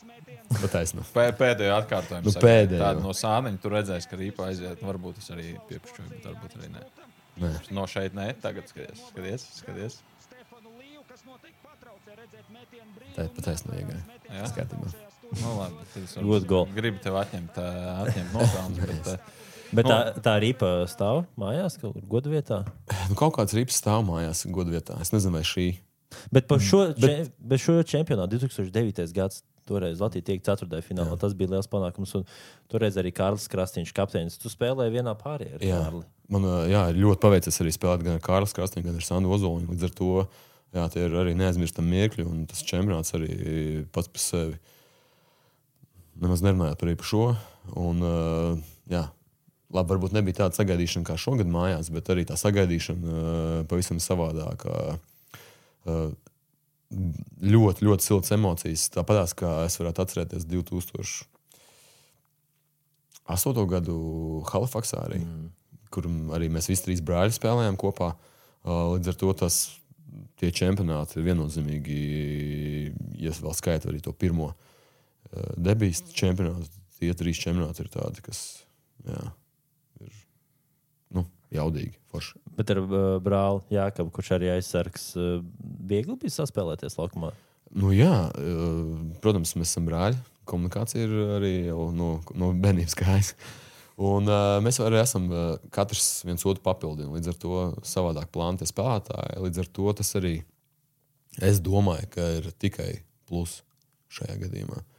Taisnu. Pēdējo atkārtojumu. Nu, pēdējo. Tādu no sāniņa tur redzēs, ka rīpa aiziet. Nu, varbūt tas arī piepušķoja, bet varbūt arī nē. nē. No šeit nē, tagad skaties. skaties, skaties. Tā ir pataisnība iegāja. Jā, skatībā. Nu, labi, Good goal. Gribu tev atņemt, atņemt nopelnus. bet, Bet tā, nu. tā rīpa stāv mājās, kaut kur godvietā? Nu, kaut kāds rīps stāv mājās, godvietā. Es nezinu, vai šī. Bet par šo, bet... Če, šo čempionātu 2009. gads Toreiz Latvija tiek ceturtajā finālā. Jā. Tas bija liels panākums. Un toreiz arī Kārlis Krastīņš, kapteinis. Tu spēlēji vienā pārējā ar jā. Kārli. Man jā, ļoti paveicies arī spēlēt gan ar Kārlis Krastīņu, gan ar Sandu Ozoliņu. Līdz ar to jā, tie ir arī neaizmirstami mirkļi. Un tas čempionāts arī pats par sevi. Nemaz nerunājot par šo. Un, jā, labi, varbūt nebija tāda sagaidīšana kā šogad mājās, bet arī tā sagaidīšana pavisam savādākā ļoti, ļoti siltas emocijas. Tāpat kā es varētu atcerēties 2008. gadu Halifaksā, arī, mm. kur arī mēs visi trīs brāļi spēlējām kopā. Līdz ar to tas tie čempionāti ir viennozīmīgi, ja vēl skaitā arī to pirmo debijas čempionātu. Tie trīs čempionāti ir tādi, kas jā, jaudīgi. Forši. Bet ar uh, brāli Jākabu, kurš arī aizsargs, uh, viegli bija saspēlēties laukumā. Nu, jā, eh, protams, mēs esam brāļi. Komunikācija ir arī jau no, no bērnības gājas. Un, uh, mēs arī esam uh, katrs viens otru papildina. Līdz ar to savādāk plānota spēlētāji. Līdz ar to tas arī es domāju, ka ir tikai plus šajā gadījumā. Un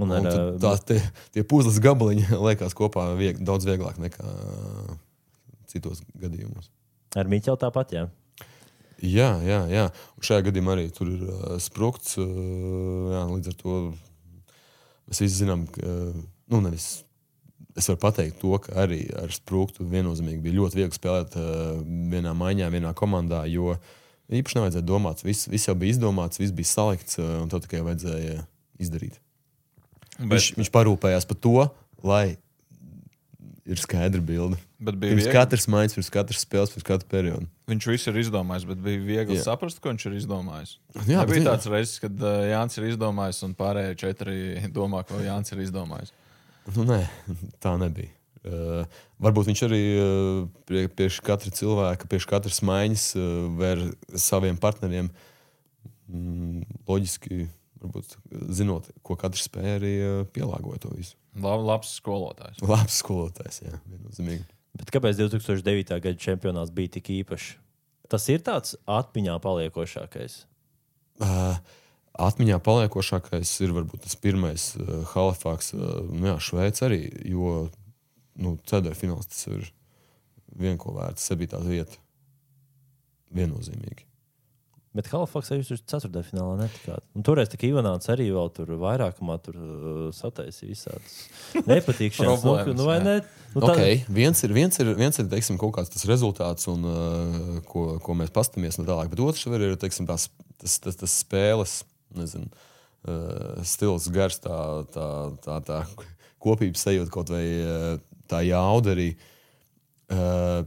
Un ar, uh, tā, tie, tie puzles gabaliņi liekas kopā vieg, daudz vieglāk nekā uh, citos gadījumos. ar Miķelu tāpat, jā. Jā, jā, jā. Un šajā gadījumā arī tur ir uh, sprūkts. Uh, jā, līdz ar to mēs visi zinām, ka uh, nu, nevis, es varu pateikt to, ka arī ar sprūktu viennozīmīgi bija ļoti viegli spēlēt uh, vienā maiņā, vienā komandā. Jo īpaši nevajadzēja domāt, viss, viss jau bija izdomāts, viss bija salikts, uh, un to tikai vajadzēja izdarīt. Bet, Viņš, viņš parūpējās par to, lai ir skaidra bilde. Pirms viegli, katras maiņas, pirms katras spēles, pirms katra perioda. viņš visu ir izdomājis, bet bija viegli Jā. saprast, ko viņš ir izdomājis. Jā, bet bija jā. tāds reizes, kad uh, Jānis ir izdomājis, un pārējie četri domā, ko Jānis ir izdomājis. Nu, nē, tā nebija. Uh, varbūt viņš arī uh, pie, priekš katra cilvēka, priekš katras maiņas uh, ar saviem partneriem mm, loģiski, varbūt, zinot, ko katrs spēja, arī uh, pielāgoja to visu. Lab, labs skolotājs. Labs skolotājs, jā, viennozīmīgi. Bet kāpēc 2009. gada čempionāts bija tik īpašs? Tas ir tāds atmiņā paliekošākais. Uh, atmiņā paliekošākais ir varbūt tas pirmais uh, Halifax, uh, nu jā, Šveice arī, jo nu, ceturtajā finālā tas ir vienko vērts, septītā vieta. Viennozīmīgi. Bet Halifaksā jūs tur ceturtajā finālā netikāt. Un toreiz tā Ivanāts arī vēl tur vairākumā tur, uh, sataisīja visādas nepatīkšanas. nu, Problēmas, nu, jā. ne? Nu, Nu, okay. viens ir, viens ir, viens ir teiksim, kaut kāds tas rezultāts, un, uh, ko, ko mēs paskatāmies no tālāk. Bet otrs var ir teiksim, tās, tas, tas, tas spēles nezinu, uh, stils, gars, tā, tā, tā, tā kopības sajūta, kaut vai uh, tā jauda arī. Uh,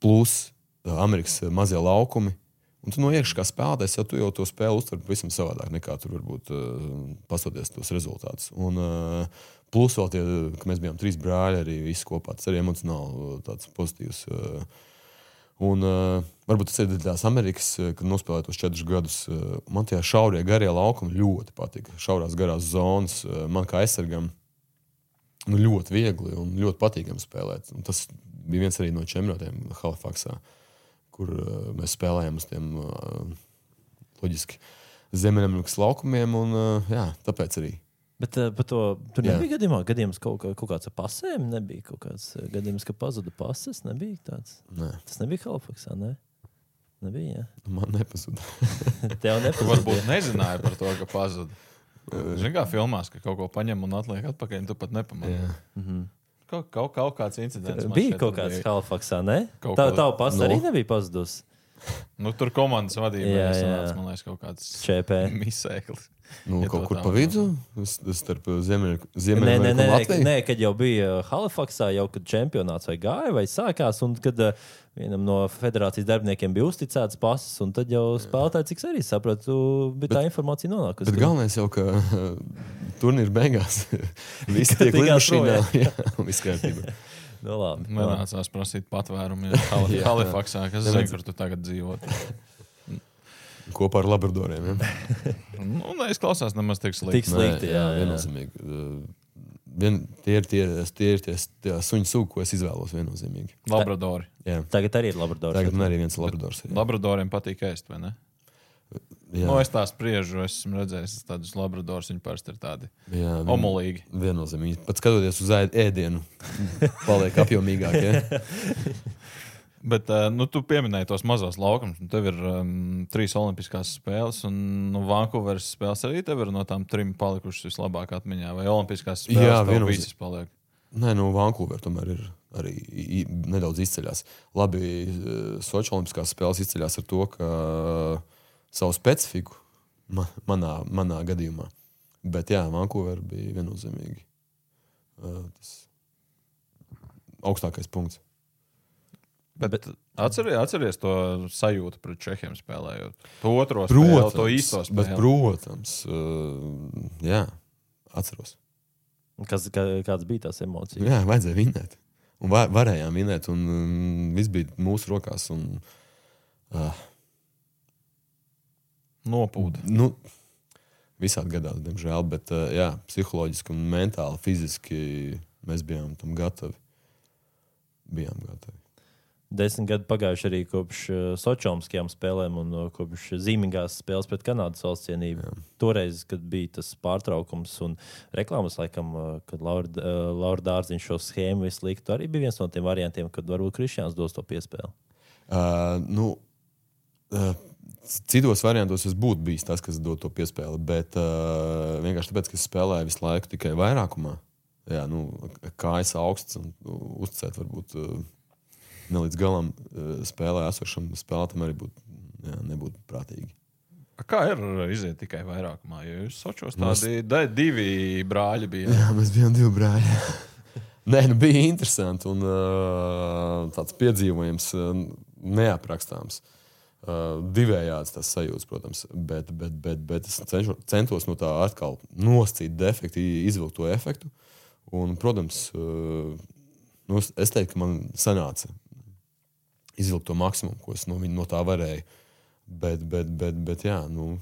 plus Amerikas uh, mazie laukumi. Un tu no iekšā kā spēlētājs jau, jau to spēli uztver pavisam savādāk nekā tur varbūt uh, pastoties tos rezultātus. Un uh, plus vēl tie, ka mēs bijām trīs brāļi, arī visi kopā. Tas arī emocionāli uh, tāds pozitīvs. Uh, Un, uh, varbūt tas ir tās Amerikas, uh, kad nospēlēju tos četrus gadus. Uh, man tie šaurie, garie laukumi ļoti patika. Šaurās garās zonas, uh, man kā aizsargam, nu, ļoti viegli un ļoti patīkami spēlēt. Un tas bija viens arī no čempionātiem Halifaksā, kur uh, mēs spēlējām uz tiem uh, loģiski Ziemeļamerikas laukumiem. Un, uh, jā, tāpēc arī. Bet par to tur Jā. nebija gadījumā, gadījums kaut, kā, kaut kāds ar pasēm. Nebija kaut kāds gadījums, ka pazuda pases. Nebija tāds. Nē, Tas nebija Halifaksā. Ne? Nebija. man nepazuda. Jā. Tev nepazuda. Varbūt nezināja par to, ka pazuda. Zini, kā filmās, ka kaut ko paņem un atliek atpakaļ, un tu pat nepamanīji. Jā. Kaut, kaut, kaut kāds incidents. Bija kaut kāds. Halifaksā, ne? Kaut Tā, ko- tā pasta Nu. arī nebija pazudusi. Nu, tur komandas vadībā Jā, jā. man liekas, kaut kāds ČP. misēklis. Nu, Ja kaut kur pa vidu, starp Nē, nē, nē, nē, Latviju. nē, kad jau bija uh, Halifaksā, jau kad čempionāts vai gāja, vai sākās, un kad uh, vienam no federācijas darbiniekiem bija uzticēts pasis, un tad jau spēlētāji, cik arī sapratu, bija tā informācija nonākusi. Bet galvenais jau, ka turnīra beigās viss tiek lidmašīnā. viss kārtībā. Nu, labi, labi. Nenācās prasīt patvērumu ja. Halifaksā, kas zina, kur tu tagad dzīvo. Kopā ar labradoriem. Ja? Nu, neizklausās nemaz tik slikti. Tik slikti, jā, jā. viennozīmīgi. Uh, Vien, tie ir tie, tie, ir tie, tie suņu sugi, ko es izvēlos viennozīmīgi. Labradori. Jā. Tagad arī ir labradors. Tagad man arī viens labradors. ir. Labradoriem patīk ēst, vai ne? Jā, Nu, es tā spriežu, esmu redzējis tādus labradorus. Viņi parasti ir tādi jā, vien- omulīgi. Viennozīmīgi. Pat skatoties uz ēd- ēdienu, paliek apjomīgāk. Ja? Bet uh, nu, tu pieminēji tos mazos laukumus. Tev ir um, trīs olimpiskās spēles, un nu, Vankūveras spēles arī tev ir no tām trim palikušas vislabāk atmiņā. Vai olimpiskās spēles Jā, viennozīmīgi. paliek? Nē, nu, Vankūverā tomēr ir arī nedaudz izceļās. Labi, Sochi Olimpiskās spēles izceļās ar to, ka savu specifiku ma manā, manā gadījumā. Bet jā, Vankūverā bija viennozīmīgi uh, tas augstākais punkts. Bet, bet atceries, atceries to sajūtu pret Čehiem spēlējot. To otro spēli, to īsto spēli. bet, protams, uh, jā, atceros. Kas, kā, kādas bija tās emocijas? Jā, vajadzēja vinēt. Un var, varējām vinēt, un um, viss bija mūsu rokās. Un, uh, Nopūta. nu, visādi gadās, diemžēl, bet uh, jā, psiholoģiski, un mentāli, fiziski mēs bijām tam gatavi. Bijām gatavi. Desmit gadi pagājuši arī kopš uh, Sočomskajām spēlēm un uh, kopš zīmīgās spēles pret Kanādas valsts cienību. Toreiz, kad bija tas pārtraukums un reklāmas, laikam, kad Laura, Dārziņš šo schēmu visu liktu, arī bija viens no tiem variantiem, kad varbūt Kristians dos to piespēli. Uh, nu, uh, citos variantos es būtu bijis tas, kas dod to piespēli, bet uh, vienkārši tāpēc, ka es spēlēju visu laiku tikai vairākumā. Jā, nu, kājas augsts un uzticēt varbūt uh, ne līdz galam uh, spēlē esošam spēlētam arī būtu, jā, nebūtu prātīgi. Kā ir iziet tikai vairākumā? Jo jūs Sočos Mēs- tādi da, divi brāļi bija. Jā, mēs bijām divi brāļi. Nē, nu bija interesanti un uh, tāds piedzīvojums uh, neaprakstāms. Uh, divējāds tas sajūta, protams, bet, bet, bet, bet es cenšu, centos no tā atkal noscīt defektu, izvilkt to efektu. Un, protams, uh, nu, es- teiktu, ka man sanāca izvilkt to maksimumu, ko es no, no tā varēju. Bet, bet, bet, bet jā, nu,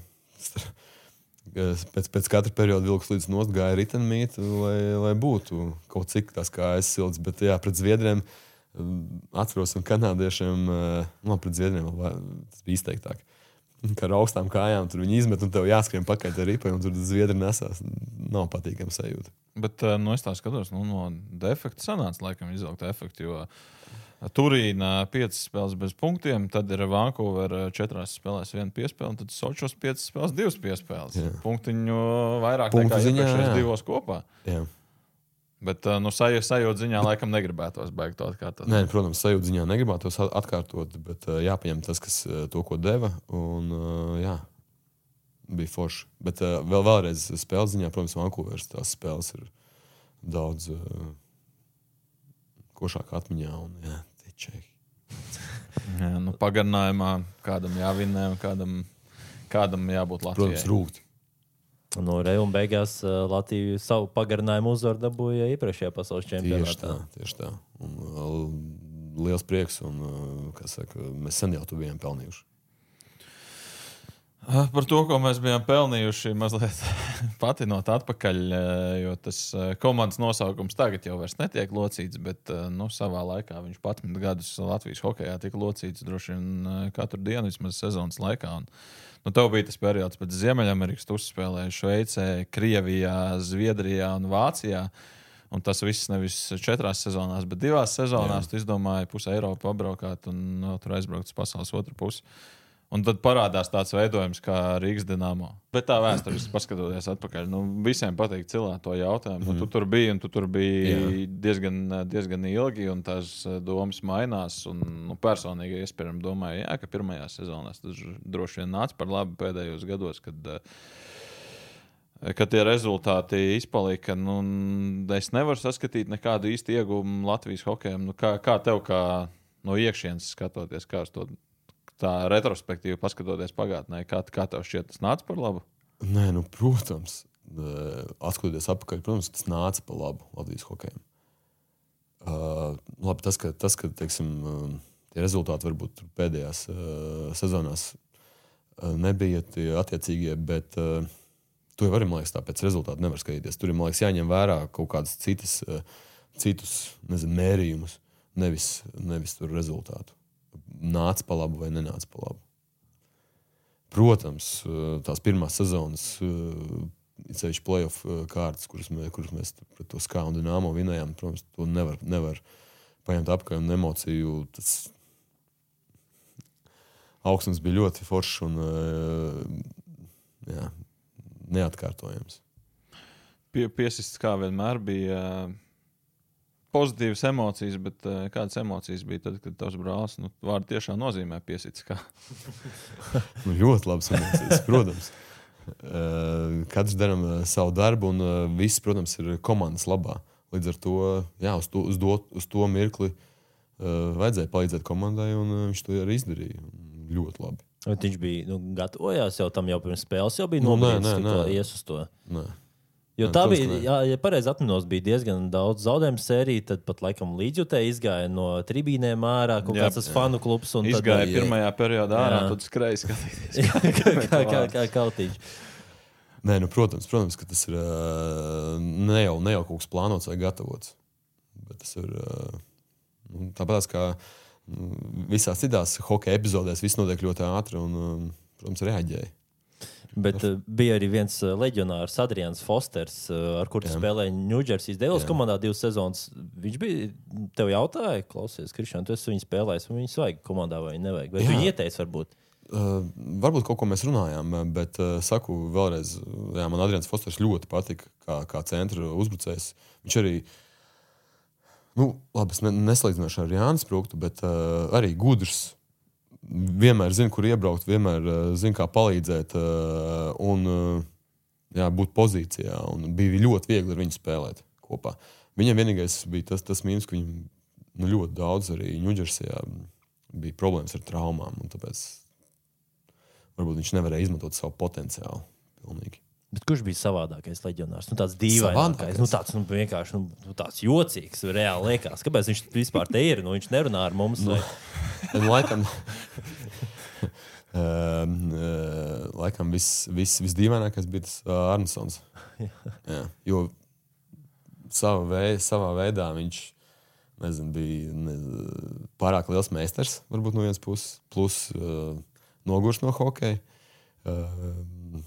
pēc, pēc katra perioda vilks līdz nost gāja ritenmīt, lai, lai būtu kaut cik tās kājas siltas. Bet jā, pret zviedriem um, atceros un kanādiešiem, uh, nu, pret zviedriem tas bija izteiktāk. Kā ar augstām kājām tur viņi izmet, un tev jāskrien pakaļ ar ripai, un tur zviedri nesās. Nav patīkami sajūta. Bet eh, nu, es tā skatos, nu, no defekta sanāca laikam izvilkt efektu. Jo Turīna 5 spēles bez punktiem, tad ir Vankūvera 4 spēlēs 1 piespēle, un tad Sočos 5 spēles 2 piespēles. Jā. Punktiņu vairāk Punktu nekā ziņā, iepriekšējos divos kopā. Jā. Bet eh, nu, sajūta sajūt ziņā laikam negribētos beigt to atkārtot. Nē, protams, sajūta ziņā negribētu tos at- atkārtot, bet uh, jāpieņem tas, kas uh, to, ko deva. Un, jā, bija forši. Bet vēl, vēlreiz spēles ziņā, protams, Vankūveras tās spēles ir daudz uh, košāk atmiņā. Un, jā. Jā, nu, pagarinājumā kādam jāvinē, kādam, kādam jābūt Latvijai. Protams, rūkt. No Reuma beigās uh, Latvija savu pagarinājumu uzvaru dabūja iepriekšējā pasaules Tieši čempionātā. tā, tieši tā. Un, uh, liels prieks, un uh, saka, mēs sen jau to bijām pelnījuši. Par to, ko mēs bijām pelnījuši, mazliet patinot atpakaļ, eh, jo tas eh, komandas nosaukums tagad jau vairs netiek locīts, bet eh, nu, savā laikā viņš 11 gadus Latvijas hokeja tika locīts droši vien katru dienu, vismaz sezonas laikā. Un, nu, tev bija tas periods pēc Ziemeļamerikas, tu uzspēlēji Šveicē, Krievijā, Zviedrijā un Vācijā. Un tas viss nevis četrās sezonās, bet divās sezonās. Tu izdomāji pusi Eiropu apbraukāt un no, tur aizbraukt uz pasaules otru pusi. Un tad parādās tāds veidojums kā Rīgas dīnāmo. Bet tā vēsturiski paskatoties atpakaļ, nu, visiem patīk cilvēki to jautājumu. Mm -hmm. tu tur biji, un tu tur biji Jā. diezgan, diezgan ilgi, un tās eh, domas mainās. Un, nu, personīgi es pirms domāju, jā, ka pirmajā sezonā tas droši vien nāca par labu pēdējos gados. Kad, eh, Kad tie rezultāti izpalika, nu, es nevaru saskatīt nekādu īstu iegūmu Latvijas hokeja. Nu, kā, kā tev, kā no iekšienes skatoties, kā uz to tā retrospektīvi paskatoties pagātnē, kā, kā tev šķiet, tas nāca par labu? Nē, nu, protams, atskatoties atpakaļ, protams, tas nāca par labu Latvijas hokejam. Uh, labi, tas, ka, tas, ka teiksim, uh, tie rezultāti varbūt pēdējās uh, sezonās uh, nebija tie attiecīgie, bet uh, to jau arī, man liekas, tā pēc rezultātu nevar skatīties. Tur ir, man liekas, jāņem vērā kaut kādas citas, uh, citus nezinu, mērījumus, nevis, nevis tur rezultātu. Nāca pa labu vai nenāca pa labu. Protams, eh, tās pirmās sezonas, ceļš playoff eh, kārtas, kuras mēs, kuras mēs pret to skābu un dīnāmo vinējām, protams, to nevar, nevar paņemt apkārt. Un emociju tas augstums bija ļoti foršs un eh, jā, neatkārtojams. Pie, piesists kā vienmēr bija ā, pozitīvas emocijas, bet ā, kādas emocijas bija tad, kad tavs brālis nu, vārdu tiešām nozīmē piesits? Kā? Nu, ļoti labs emocijas, protams. Eh, Katrs darām eh, savu darbu, un eh, viss, protams, ir komandas labā. Līdz ar to, jā, uz to, uz do, uz to mirkli uh, vajadzēja palīdzēt komandai, un uh, viņš to arī izdarīja. Un Ļoti labi. Bet Viņš bija nu, gatavojās jau tam jau pirms spēles, jau bija Nu, nē, ka ies uz to. Nē. Jo Jā, tā bija, jā, ja pareizi atminos, bija diezgan daudz zaudējumu sērijā. Tad pat laikam līdzjutēji izgāja no tribīnēm ārā, kaut Jā, kāds tas fanu klubs. tad- Izgāja jā. pirmajā periodā ārā, Jā. tad skrēja skatīties. kā, kā, kā, kā kautīši. Nē, nu, protams, protams, ka tas ir ne jau, ne jau kaut kas plānots vai gatavots. Bet tas ir nu, tāpat kā mm, visās citās hokeja epizodēs, viss notiek ļoti ātri un, protams, reaģēja. Bet uh, bija arī viens uh, leģionārs, Adrians Fosters, uh, ar kuru spēlēja Ņūdžersijas Jā. komandā divas sezonas. Viņš bija tev jautāja, klausies, Kristian, tu esi viņu spēlējis, vai viņus vajag komandā vai nevajag. Vai Jā. viņi ieteica varbūt? Uh, varbūt kaut ko mēs runājām, bet uh, saku vēlreiz, jā, man Adrians Fosters ļoti patika kā, kā centra uzbrucējs. Viņš arī, nu, labi, es ne, neslīdzināšu ar Jānis Sprūktu, bet uh, arī gudrs. Vienmēr zina, kur iebraukt, vienmēr uh, zina, kā palīdzēt uh, un uh, jā, būt pozīcijā. Un bija ļoti viegli ar viņu spēlēt kopā. Viņam vienīgais bija tas, tas mīnus, ka viņam nu, ļoti daudz arī Ņūdžersijā bija problēmas ar traumām. Tāpēc varbūt viņš nevarēja izmantot savu potenciālu. Pilnīgi. Bet kurš bija savādākais leģionārs? Nu, tāds Savādākais? nu, tāds nu, vienkārši nu, nu, tāds jocīgs. Reāli liekas, kāpēc viņš vispār te ir. Nu, viņš nerunā ar mums. Vai... Un, laikam, uh, laikam viss, viss, visdīvainākais bija tas uh, Arnsons. Jā, jo savā, vei, savā veidā viņš nezinu, bija ne, pārāk liels meistars, varbūt no vienas puses, plus uh, nogurs no hokeja. Uh,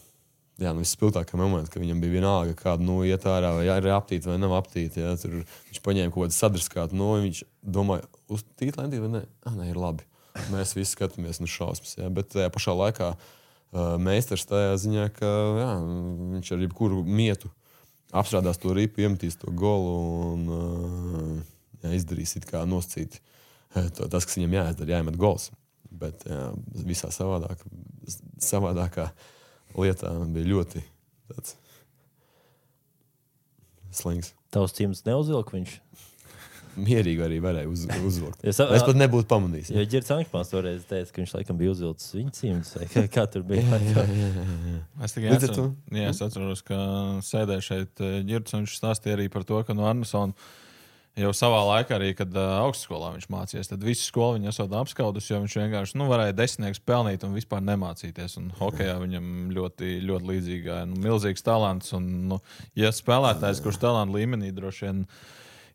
jā, nu, visspilgtākā momentā, ka viņam bija vienalga, kāda nu, iet ārā, vai ir aptīta vai nav aptīta. Jā, tur viņš paņēma kaut kādu sadrskātu, no viņš domāja, uz tīta lentī vai ne? Ah, nē, ir labi. Mēs visi skatāmies no šausmas. Jā, bet tajā pašā laikā uh, meistars tajā ziņā, ka jā, viņš ar jebkuru mietu apstrādās to ripu, iemetīs to golu un uh, jā, izdarīs it kā noscīt to, tas, kas viņam jāizdara, jāiemet gols. Bet jā, visā savādāk, savādākā lietā bija ļoti tāds slings. Tavs cimds neuzvilka viņš. Mierīgi arī varēja uz, uzvilkt. Es- Es pat nebūtu pamanījis. Jo Girts Ankmans toreiz teica, ka viņš laikam bija uzvilcis viņa cimds. vai Kā, kā tur bija? Es tikai Līdz ar atceros, jā, es atceros, ka sēdēju šeit ģērbs, un viņš stāstīja arī par to, ka no Arnesona jau savā laikā, arī, kad uh, augstskolā viņš mācījās, tad visu skolu viņa esot apskaudus, jo viņš vienkārši nu, varēja desmitnieks pelnīt un vispār nemācīties. Un hokeja viņam ļoti, ļoti līdzīgā, nu, milzīgs talants. Un, nu, ja spēlētājs, kurš talanta līmenī droši vien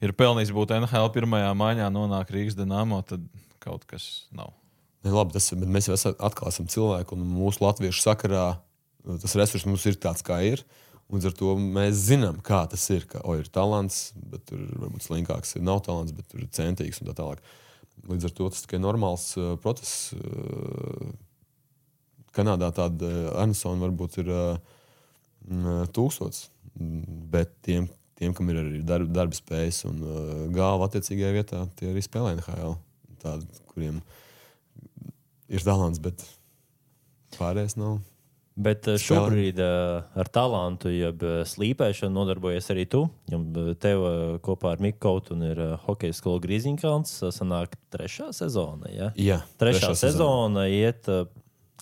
ir pelnījis būt NHL pirmajā maiņā, nonāk Rīgas Dienāmo, tad kaut kas nav. Ne, labi, tas, mēs jau esam, atkal esam cilvēki, un mūsu latviešu sakarā uh, tas resurs mums ir tāds, kā ir. Un Līdz ar to mēs zinām, kā tas ir. Ka, o, ir talants, bet tur varbūt slinkāks ir nav talants, bet tur ir centīgs un tā tālāk. Līdz ar to tas tikai normāls uh, process. Uh, Kanādā tāda uh, Arnsona varbūt ir uh, tūkstots, Mm, bet tiem, tiem kam ir arī darba, darba spējas un uh, galva attiecīgajā vietā, tie arī spēlē NHL. Tādi, kuriem ir talants, bet pārējais nav. Bet eh, šobrīd uh, ar talantu, jeb uh, slīpēšanu nodarbojies arī tu. Eh, tev kopā ar Miku Kautu ir hokeja skola Grīziņkalns. Uh, sanāk trešā sezona. Ja? Jā, Trešā, trešā sezona iet. uh,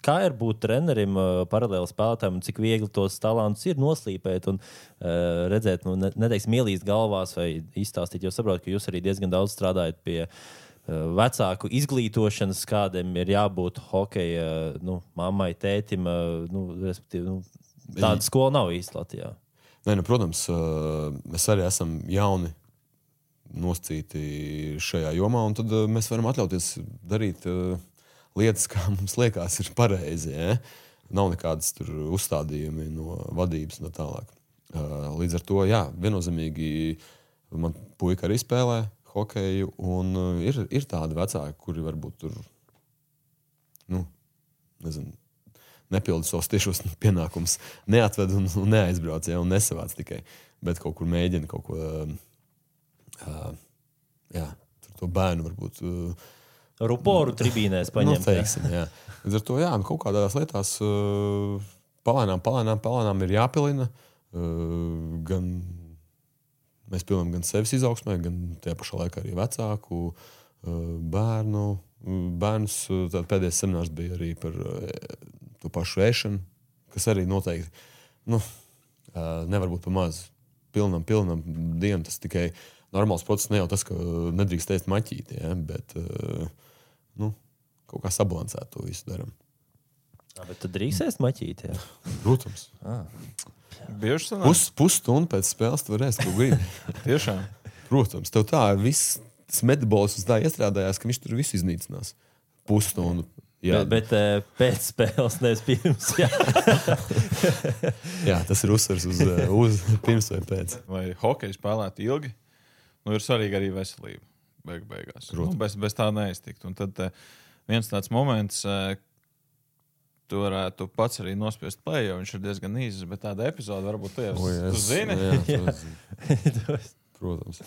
Kā ir būt trenerim, paralēli spēlētājam, un cik viegli tos talantus ir noslīpēt un uh, redzēt, nu, ne, neteiksim, ielīst galvās vai izstāstīt. Jo saprotu, ka jūs arī diezgan daudz strādājat pie uh, vecāku izglītošanas, kādam ir jābūt hokeja nu, mammai, tētim. Uh, nu, nu, tāda skola nav īsti Latvijā. Nē, nu, protams, mēs arī esam jauni, nosacīti šajā jomā, un tad mēs varam atļauties darīt lietas, kā mums liekas, ir pareizi. Ja? Nav nekādas uzstādījumi no vadības un tā tālāk. Līdz ar to, jā, viennozīmīgi man puika arī spēlē hokeju, un uh, ir, ir tādi vecāki, kuri varbūt tur, nu, nezinu, nepilda savus tiešos pienākumus, neatved un, un neaizbrauc, ja, un nesavāc tikai, bet kaut kur mēģina kaut ko, uh, jā, to bērnu varbūt. Uh, Ruporu tribīnēs Nu, paņemt. jā. teiksim, jā. Līdz ar to jā, nu, kaut kādās lietās uh, palēnām, palēnām, palēnām ir jāpilina. Uh, gan mēs pilnām gan sevis izaugsmē, gan tajā pašā laikā arī vecāku, uh, bērnu. Uh, tād pēdējais seminārs bija arī par uh, to pašu ēšanu, kas arī noteikti nu, nevar būt pa maz. Pilnam, pilnam dienam tas tikai normāls process. Ne jau tas, ka nedrīkst teikt maķīti, ja, bet nu, kaut kā sabalansēt to visu darām. Jā, Bet tu drīkst ēst maķīti. jā? Protams. Sanāk? Pus, pusstundu pēc spēles tu varēsi to gribi. Tiešām. Protams, tev tā viss tas metabolisms tā iestrādājās, ka viņš tur visu iznīcinās. Pusstundu. Jā, Bet, bet pēc spēles, nevis pirms. Jā. jā, tas ir uzsvers uz, uz pirms vai pēc. Lai hokeja spēlētu ilgi, nu, ir svarīga arī veselība. Beig, beigās. Nu, bez, bez tā neiztikt. Un tad viens tāds moments, tu varētu pats arī nospiest play, jo viņš ir diezgan īss, bet tāda epizode varbūt tu jau O, jā, tu es- zini. Jā, to zinu. Protams.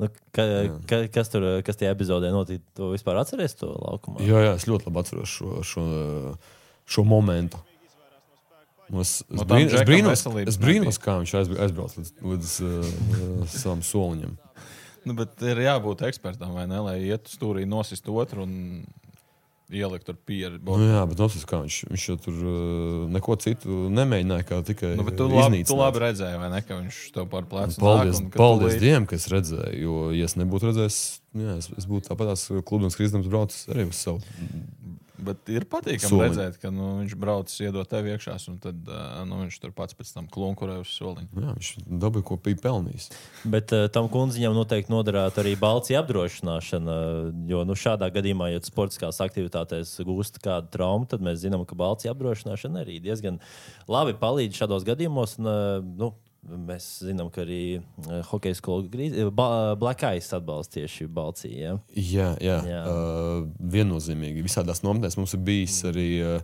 Nu, ka, ka, kas tur kas tajā epizodē notika? Tu vispār atceries to laukumā? Jā, jā, es ļoti labi atceros šo, šo, šo momentu. Nu, Es, es, No brīn, es brīnos, es brīnos, kā viņš aizbr- aizbrauc līdz, līdz uh, savam soliņam. Nu, bet ir jābūt ekspertam, vai ne? Lai ietu stūrī, nosist otru un ielikt tur pieredzi. Nu, jā, bet nosis, kā viņš, viņš jau tur uh, neko citu nemēģināja, kā tikai Nu, tu labi, tu labi redzēji, vai ne? Ka viņš tev par plecu Paldies, nāk un ka paldies tūlīt- Dievam, ka es redzēju. Jo, ja es nebūtu redzējis, jā, es, es būtu tāpat tās klubs krizdams braucis arī uz savu. Bet ir patīkami Soliņu. redzēt, ka nu, viņš brauc, iedod tev iekšā, un tad nu, viņš tur pats pēc tam klunkurē uz soliņa. Jā, viņš dabūja, ko bija pelnījis. Bet uh, tam kundziņam noteikti noderētu arī balci apdrošināšana. Jo nu, šādā gadījumā, ja sportiskās aktivitātēs gūsti kādu traumu, tad mēs zinām, ka balci apdrošināšana arī diezgan labi palīdz šādos gadījumos. Un, uh, nu, Mēs zinām, ka arī uh, hokeja grīz- eh, Ba- Black Ice atbalsta tieši Balciju. Ja? Jā, jā. Jā. Uh, viennozīmīgi. Visādās nometnēs mums ir bijis arī uh,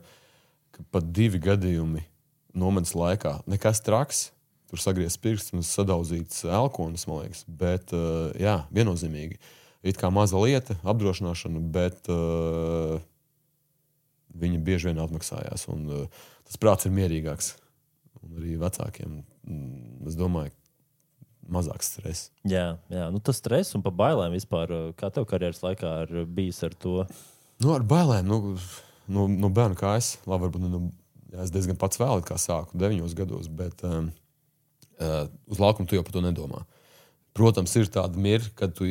pat divi gadījumi nometnes laikā. Nekas traks. Tur sagriezts pirksts un sadauzīts elkonis, man liekas. Bet, uh, jā, viennozīmīgi. It kā maza lieta, apdrošināšana, bet uh, viņi bieži vien atmaksājās. Un, uh, tas prāts ir mierīgāks. Un arī vecākiem, mm, es domāju, mazāks stress. Jā, jā. Nu, tas stress un pa bailēm vispār. uh, Kā tev karjeras laikā ir bijis ar to? Nu, ar bailēm, nu, no, no bērna kājas, labi, varbūt nu, jā, es diezgan pats vēl kā sāku, deviņos gados, bet um, uh, uz laukuma tu jau par to nedomā. Protams, ir tāda mirkļa, kad tu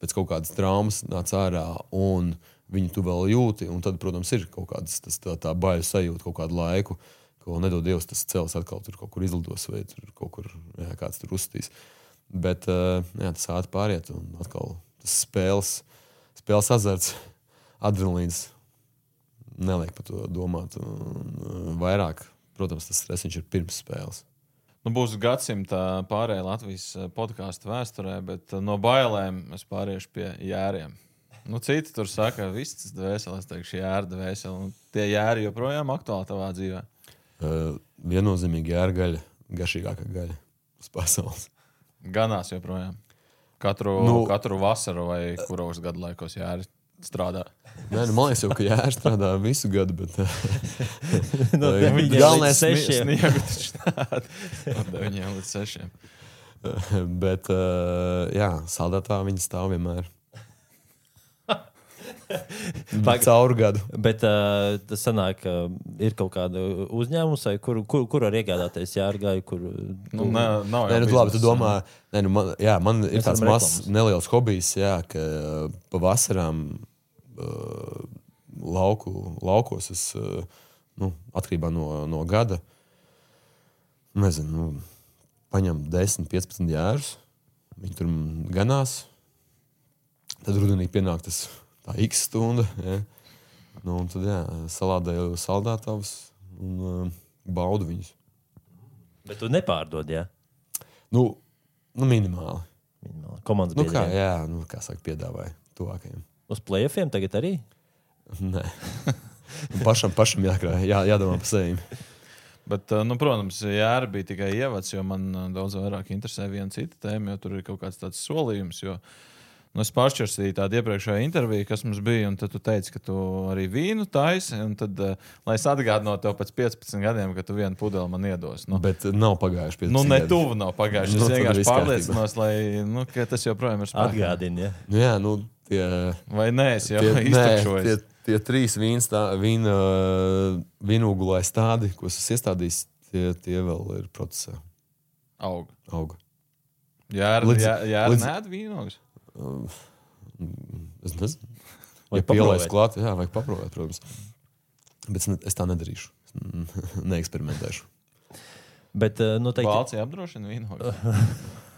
pēc kaut kādas traumas nāc ārā un viņu tu vēl jūti. un Tad, protams, ir kaut kāda tā, tā baila sajūta kaut kādu laiku, ko nedod Dievs, tas cels atkal tur kaut kur izlidos vai tur kaut kur jā, kāds tur uzstīs. Bet uh, jā, tas ātri pāriet un atkal tas spēles, spēles azarts, adrenalīns neliek par to domāt. Un, uh, vairāk, protams, tas stress ir pirms spēles. Nu, būs gadsimta pārējā Latvijas eh, podkāstu vēsturē, bet eh, no bailēm es pāriešu pie jēriem. Nu, citi tur saka, ka viss tas dvēseles, teikšu, jēra dvēseli. Tie jēri joprojām aktuāli tavā dzīvē. Uh, viennozīmīgi ērgaļa, garšīgākā gaļa uz pasaules. Ganās joprojām. Katru, Nu- nu, katru vasaru vai kuros gadu laikos jāri strādā. Nē, nu, man liekas, jau, ka jēra strādā visu gadu, bet uh, No Jā, deviņiem galvenais līdz sešiem. 9 līdz 6. bet uh, jā, saldētā viņa stāv vienmēr. Cauru gadu. Bet uh, tas sanāk, ka ir kaut kāda uzņēmuma, kur, kur, kur var iegādāties jārgāju, kur Nu, ne, nav Nē, nu, labi, tu domā, nē, nu, man, jā, man ir tāds mazs, neliels hobijs, jā, ka uh, pa vasarām uh, lauku, laukos es, uh, nu, atkarībā no, no gada, nezinu, nu, paņem 10, 15 jērus, viņi tur ganās, tad rudenī pienāk tas tā x stunda, jā. Nu, un tad, jā, salādēju saldētavas un uh, baudu viņus. Bet tu nepārdod, jā. Nu, nu minimāli. Minimāli. Komandas Nu, kā, biedriem. jā, nu, kā saka, piedāvāja tuvākajiem. Uz plēsoņiem tagad arī. Nē, Nu, pašam, pašam jākrā, jā, jādomā par sevi. Bet, eh, nu, protams, Jāra bija tikai ievads, jo man eh, daudz vairāk interesē viena cita tēma, jo tur ir kaut kāds tāds solījums. Jo, nu, es pāršķirstīju tādu iepriekšējo interviju, kas mums bija, un tad tu teici, ka tu arī vīnu taisi. un Tad, eh, lai es atgādinātu tev pēc 15 gadiem, ka tu vienu pudeli man iedos. Nu, Bet nav pagājuši 15 Nu, ne gadi. tuvu nav pagājuši. Nu, Es vienkārši pārliecinos, lai nu, ka tas joprojām ir spēcīgs. Atgādini, jā. Nu, jā, nu, tie, Vai nē, es jau tie, nē, tie, trīs vīns, tā, vīna, vīnogulais tādi, ko es esmu iestādījis, tie, tie vēl ir procesā. Aug. Auga. Jā, ar, Līdz- jā, jā, līdz- nēd vīnogas. Es nezinu. Vai Ja pielaist klāt, jā, vajag paprovēt, protams. Bet es, tā nedarīšu. Neeksperimentēšu. Bet, uh, noteikti, Vācija apdrošina vīnogas.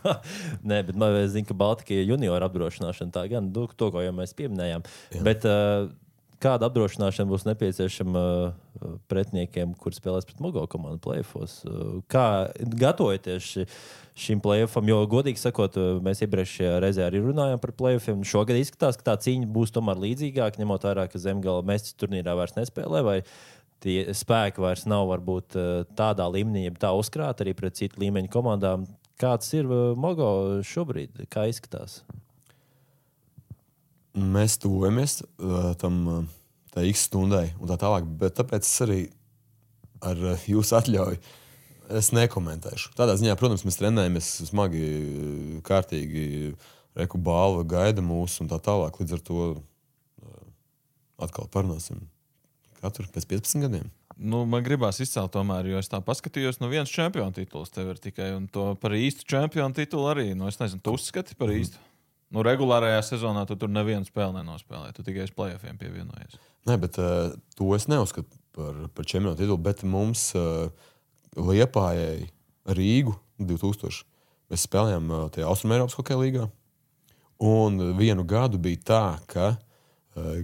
Nē, bet man liekas, ka Baltijas juniora apdrošināšana tā gan nu, to, ko jau mēs pieminējām. Jā. Bet, uh, kāda apdrošināšana būs nepieciešama uh, pretiniekiem, kuriem spēlēs pret Mogo komandu plēfos? Uh, kā gatavojaties ši, šim plēfam? Jo, godīgi sakot, uh, mēs iepriekšējā reizē arī runājām par plēfiem. Šogad izskatās, ka tā cīņa būs tomēr līdzīgāka, ņemot vērā, ka Zemgala mēs turnīrā vairs nespēlē. vai Tie spēki vairs nav varbūt tādā līmenī, ja tā uzkrāta arī pret citu līmeņu komandām. Kāds ir Mogo šobrīd? Kā izskatās? Mēs tuvojamies uh, tam tā X stundai un tā tālāk. Bet tāpēc es arī ar uh, jūsu atļauju es nekomentēšu. Tādā ziņā, protams, mēs trenējamies smagi, kārtīgi. Reku balva gaida mūs un tā tālāk. Līdz ar to atkal parunāsim katru pēc 15 gadiem. Nu, man gribās izcelt, tomēr, jo es tā paskatījos, nu, viens čempionu tituls tev ir tikai, un to par īstu čempionu titulu arī. Nu, es nezinu, tu uzskati par īstu. Nu, regulārajā sezonā tu tur nevienu spēli nenospēlēji. Tu tikai uz playoffiem pievienojies. Nē, bet uh, to es neuzskatu par, par čempionu titulu. Bet mums, uh, Liepājai, Rīgu 2000, mēs spēlējām uh, tajā Austrumēropas hokeja līgā. Un vienu gadu bija tā, ka uh,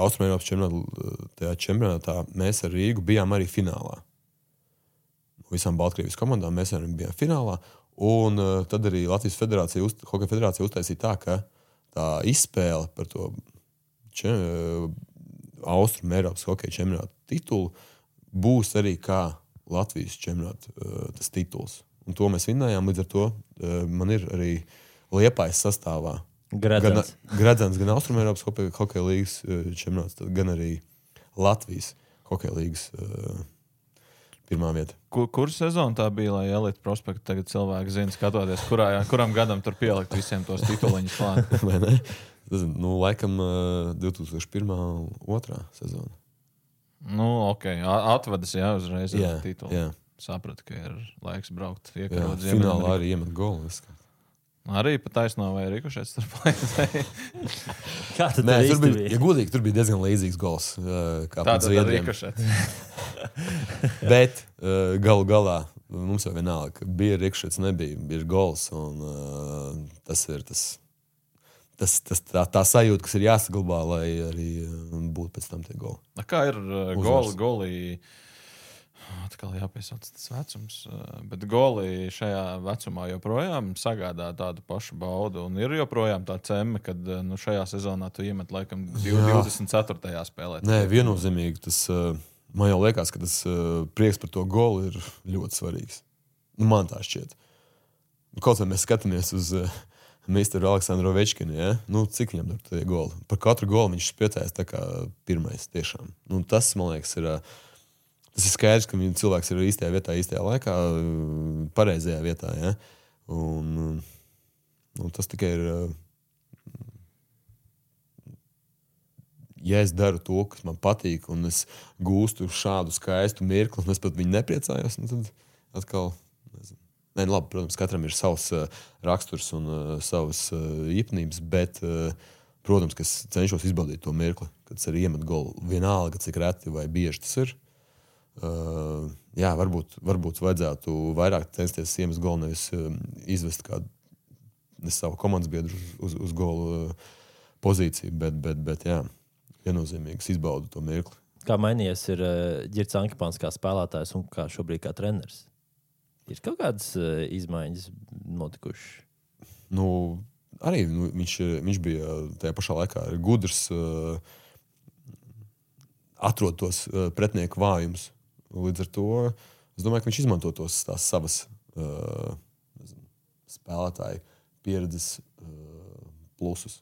Austrumēropas čempionātā, čempionātā mēs ar Rīgu bijām arī finālā. Visām Baltkrievijas komandām mēs arī bijām finālā. Un uh, tad arī Latvijas federācija, uz, Hokeja federācija uztaisīja tā, ka tā izspēle par to če, Austrum Eiropas hokeja čempionāta titulu būs arī kā Latvijas čempionāta uh, tituls. Un to mēs vinnējām. Līdz ar to uh, man ir arī liepais sastāvā. Gradzens. Gan, Gradzens, gan Austrum Eiropas hokeja, hokeja līnijas čempionāts, gan arī Latvijas hokeja līnijas uh, pirmā vieta. Kur, kur sezona tā bija, lai Elite Prospektu tagad cilvēki zina, skatoties, kurā, kuram gadam tur pielikt visiem tos tituliņus klāt? Nu, laikam uh, 2001. un 2. sezona. Nu, ok, atvadas jau uzreiz ar Jā, titulu. jā. Sapratu, ka ir laiks braukt. Jā, finālā arī iemet golu. kā. Arī pat taisno vai rikušais tur plēsēja. Kā tad Nē, tur bija, bija? ja godīgi, tur bija diezgan līdzīgs gols. Uh, kā Tā pret tad ir Zviedriem. rikušais. Bet uh, galu galā mums jau vienalga, ka bija rīkšķis, nebija, bija gols. Un, uh, tas ir tas, tas, tas tā, tā sajūta, kas ir jāsaglabā, lai arī būtu pēc tam tie goli. Na, Kā ir uh, goli? Goli atkal jāpiesauc tas vecums, uh, bet goli šajā vecumā joprojām sagādā tādu pašu baudu. Un ir joprojām tā ceme, ka nu, šajā sezonā tu iemet laikam 24. spēlē. Nē, viennozīmīgi tas uh, man jau liekas, ka tas prieks par to golu ir ļoti svarīgs. Nu, man tā šķiet. Nu, Kaut kā mēs skatāmies uz Misteru Aleksandru Večkinu, ja? nu, cik viņam tur tie goli. Par katru golu viņš priecājas tā kā pirmais. Tiešām. Nu, tas, man liekas, ir. Uh, Tas ir skaidrs, ka cilvēks ir īstajā vietā, īstajā laikā, pareizajā vietā. Ja? Un, uh, nu, tas tikai ir ja es daru to, kas man patīk, un es gūstu šādu skaistu mirkli, un es pat viņu nepriecājos, nu tad atkal. Nezinu. Nē, nu labi, protams, katram ir savs uh, raksturs un uh, savas uh, īpatnības, bet, uh, protams, es cenšos izbaudīt to mirkli, kad es arī iemetu golu. Vienalga, cik reti vai bieži tas ir. Uh, jā, varbūt, varbūt vajadzētu vairāk censties iemest golu, nevis uh, izvest kādu savu komandas biedru uz, uz, golu uh, pozīciju, bet, bet, bet jā, viennozīmīgi izbaudu to mirkli. Kā mainījies ir uh, Girts Ankepāns kā spēlētājs un kā šobrīd kā treneris? Ir kaut kādas uh, izmaiņas notikušas. Nu, arī nu, viņš, viņš bija tajā pašā laikā gudrs, uh, atrod tos uh, pretinieku vājumus. Līdz ar to es domāju, ka viņš izmanto tos savas uh, nezinu, spēlētāju pieredzes uh, plusus.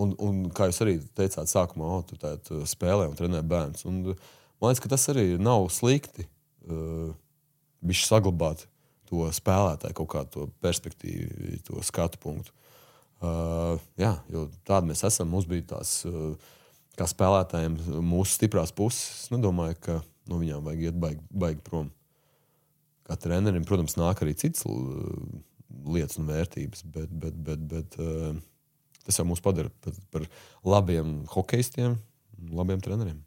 Un, un kā jūs arī teicāt, sākumā, oh, tu tādu spēlē un trenē bērns. Un, man liekas, ka tas arī nav slikti. Uh, Viņš saglabāt to spēlētāju, kaut kādu perspektīvu, to skatu punktu. Uh, jā, jo tādi mēs esam. Mums bija tās, uh, kā spēlētājiem, mūsu stiprās puses. Es nedomāju, ka no viņām vajag iet baigi, baigi prom. Kā trenerim, protams, nāk arī citas lietas un vērtības, bet, bet, bet, bet uh, tas jau mūs padara par, par labiem hokeistiem, labiem treneriem.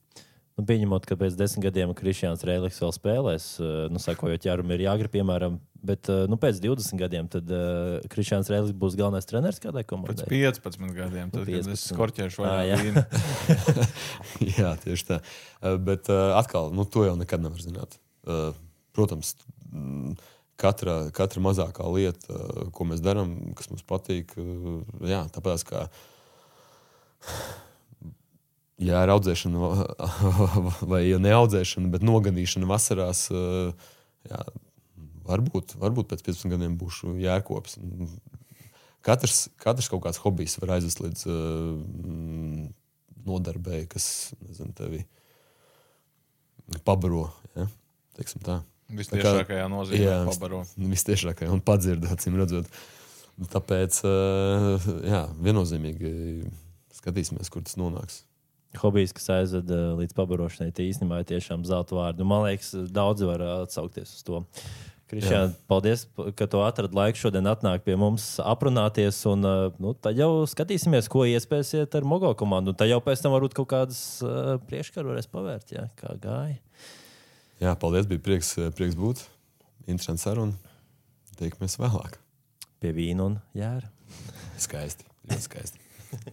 Nu, pieņemot, ka pēc desmit gadiem Kristians Rēlis vēl spēlēs, eh, nu, sakojot, Jārum ir jāgrib, piemēram, bet eh, nu, pēc 20 gadiem tad uh, Kristians Rēlis būs galvenais treneris kādai Pēc komandai. 15 gadiem, tad, kad 15. es skorķēšu Ā, jā. vairāk vīnu. Jā, tieši tā. Bet uh, atkal, nu, to jau nekad nevar zināt. Uh, Protams, mm, katra, katra mazākā lieta, ko mēs darām, kas mums patīk, jā, tāpēc kā ja ir audzēšana va- vai ja neaudzēšana, bet noganīšana vasarās, uh, jā, varbūt, varbūt pēc 15 gadiem būšu jērkops. Katrs, katrs kaut kāds hobijs var aizvest līdz uh, nodarbēji, kas nezinu, tevi pabaro. Ja? Teiksim tā. Visciešākajā nozīmē Jā, pabaro. Visciešākajā un padzirdēt, acīm redzot. Tāpēc, uh, jā, viennozīmīgi skatīsimies, kur tas nonāks. Hobijs, kas aizved eh, līdz pabarošanai, tie īstenībā ir tiešām zelta vārdi. Nu, Man liekas, daudzi var eh, atsaukties uz to. Kristiāna, paldies, ka tu atradi laiku šodien atnākt pie mums, aprunāties. Un, eh, nu, tad jau skatīsimies, ko iespēsiet ar Mogo komandu. Un tad jau pēc tam varbūt kaut kādas uh, priekškaru varēs pavērt, jā, kā gāja. Jā, paldies, bija prieks, prieks būt. Interesanti saruna. Tiekamies vēlāk. Pie vīna un jēra. Skaisti. Ļoti skaisti.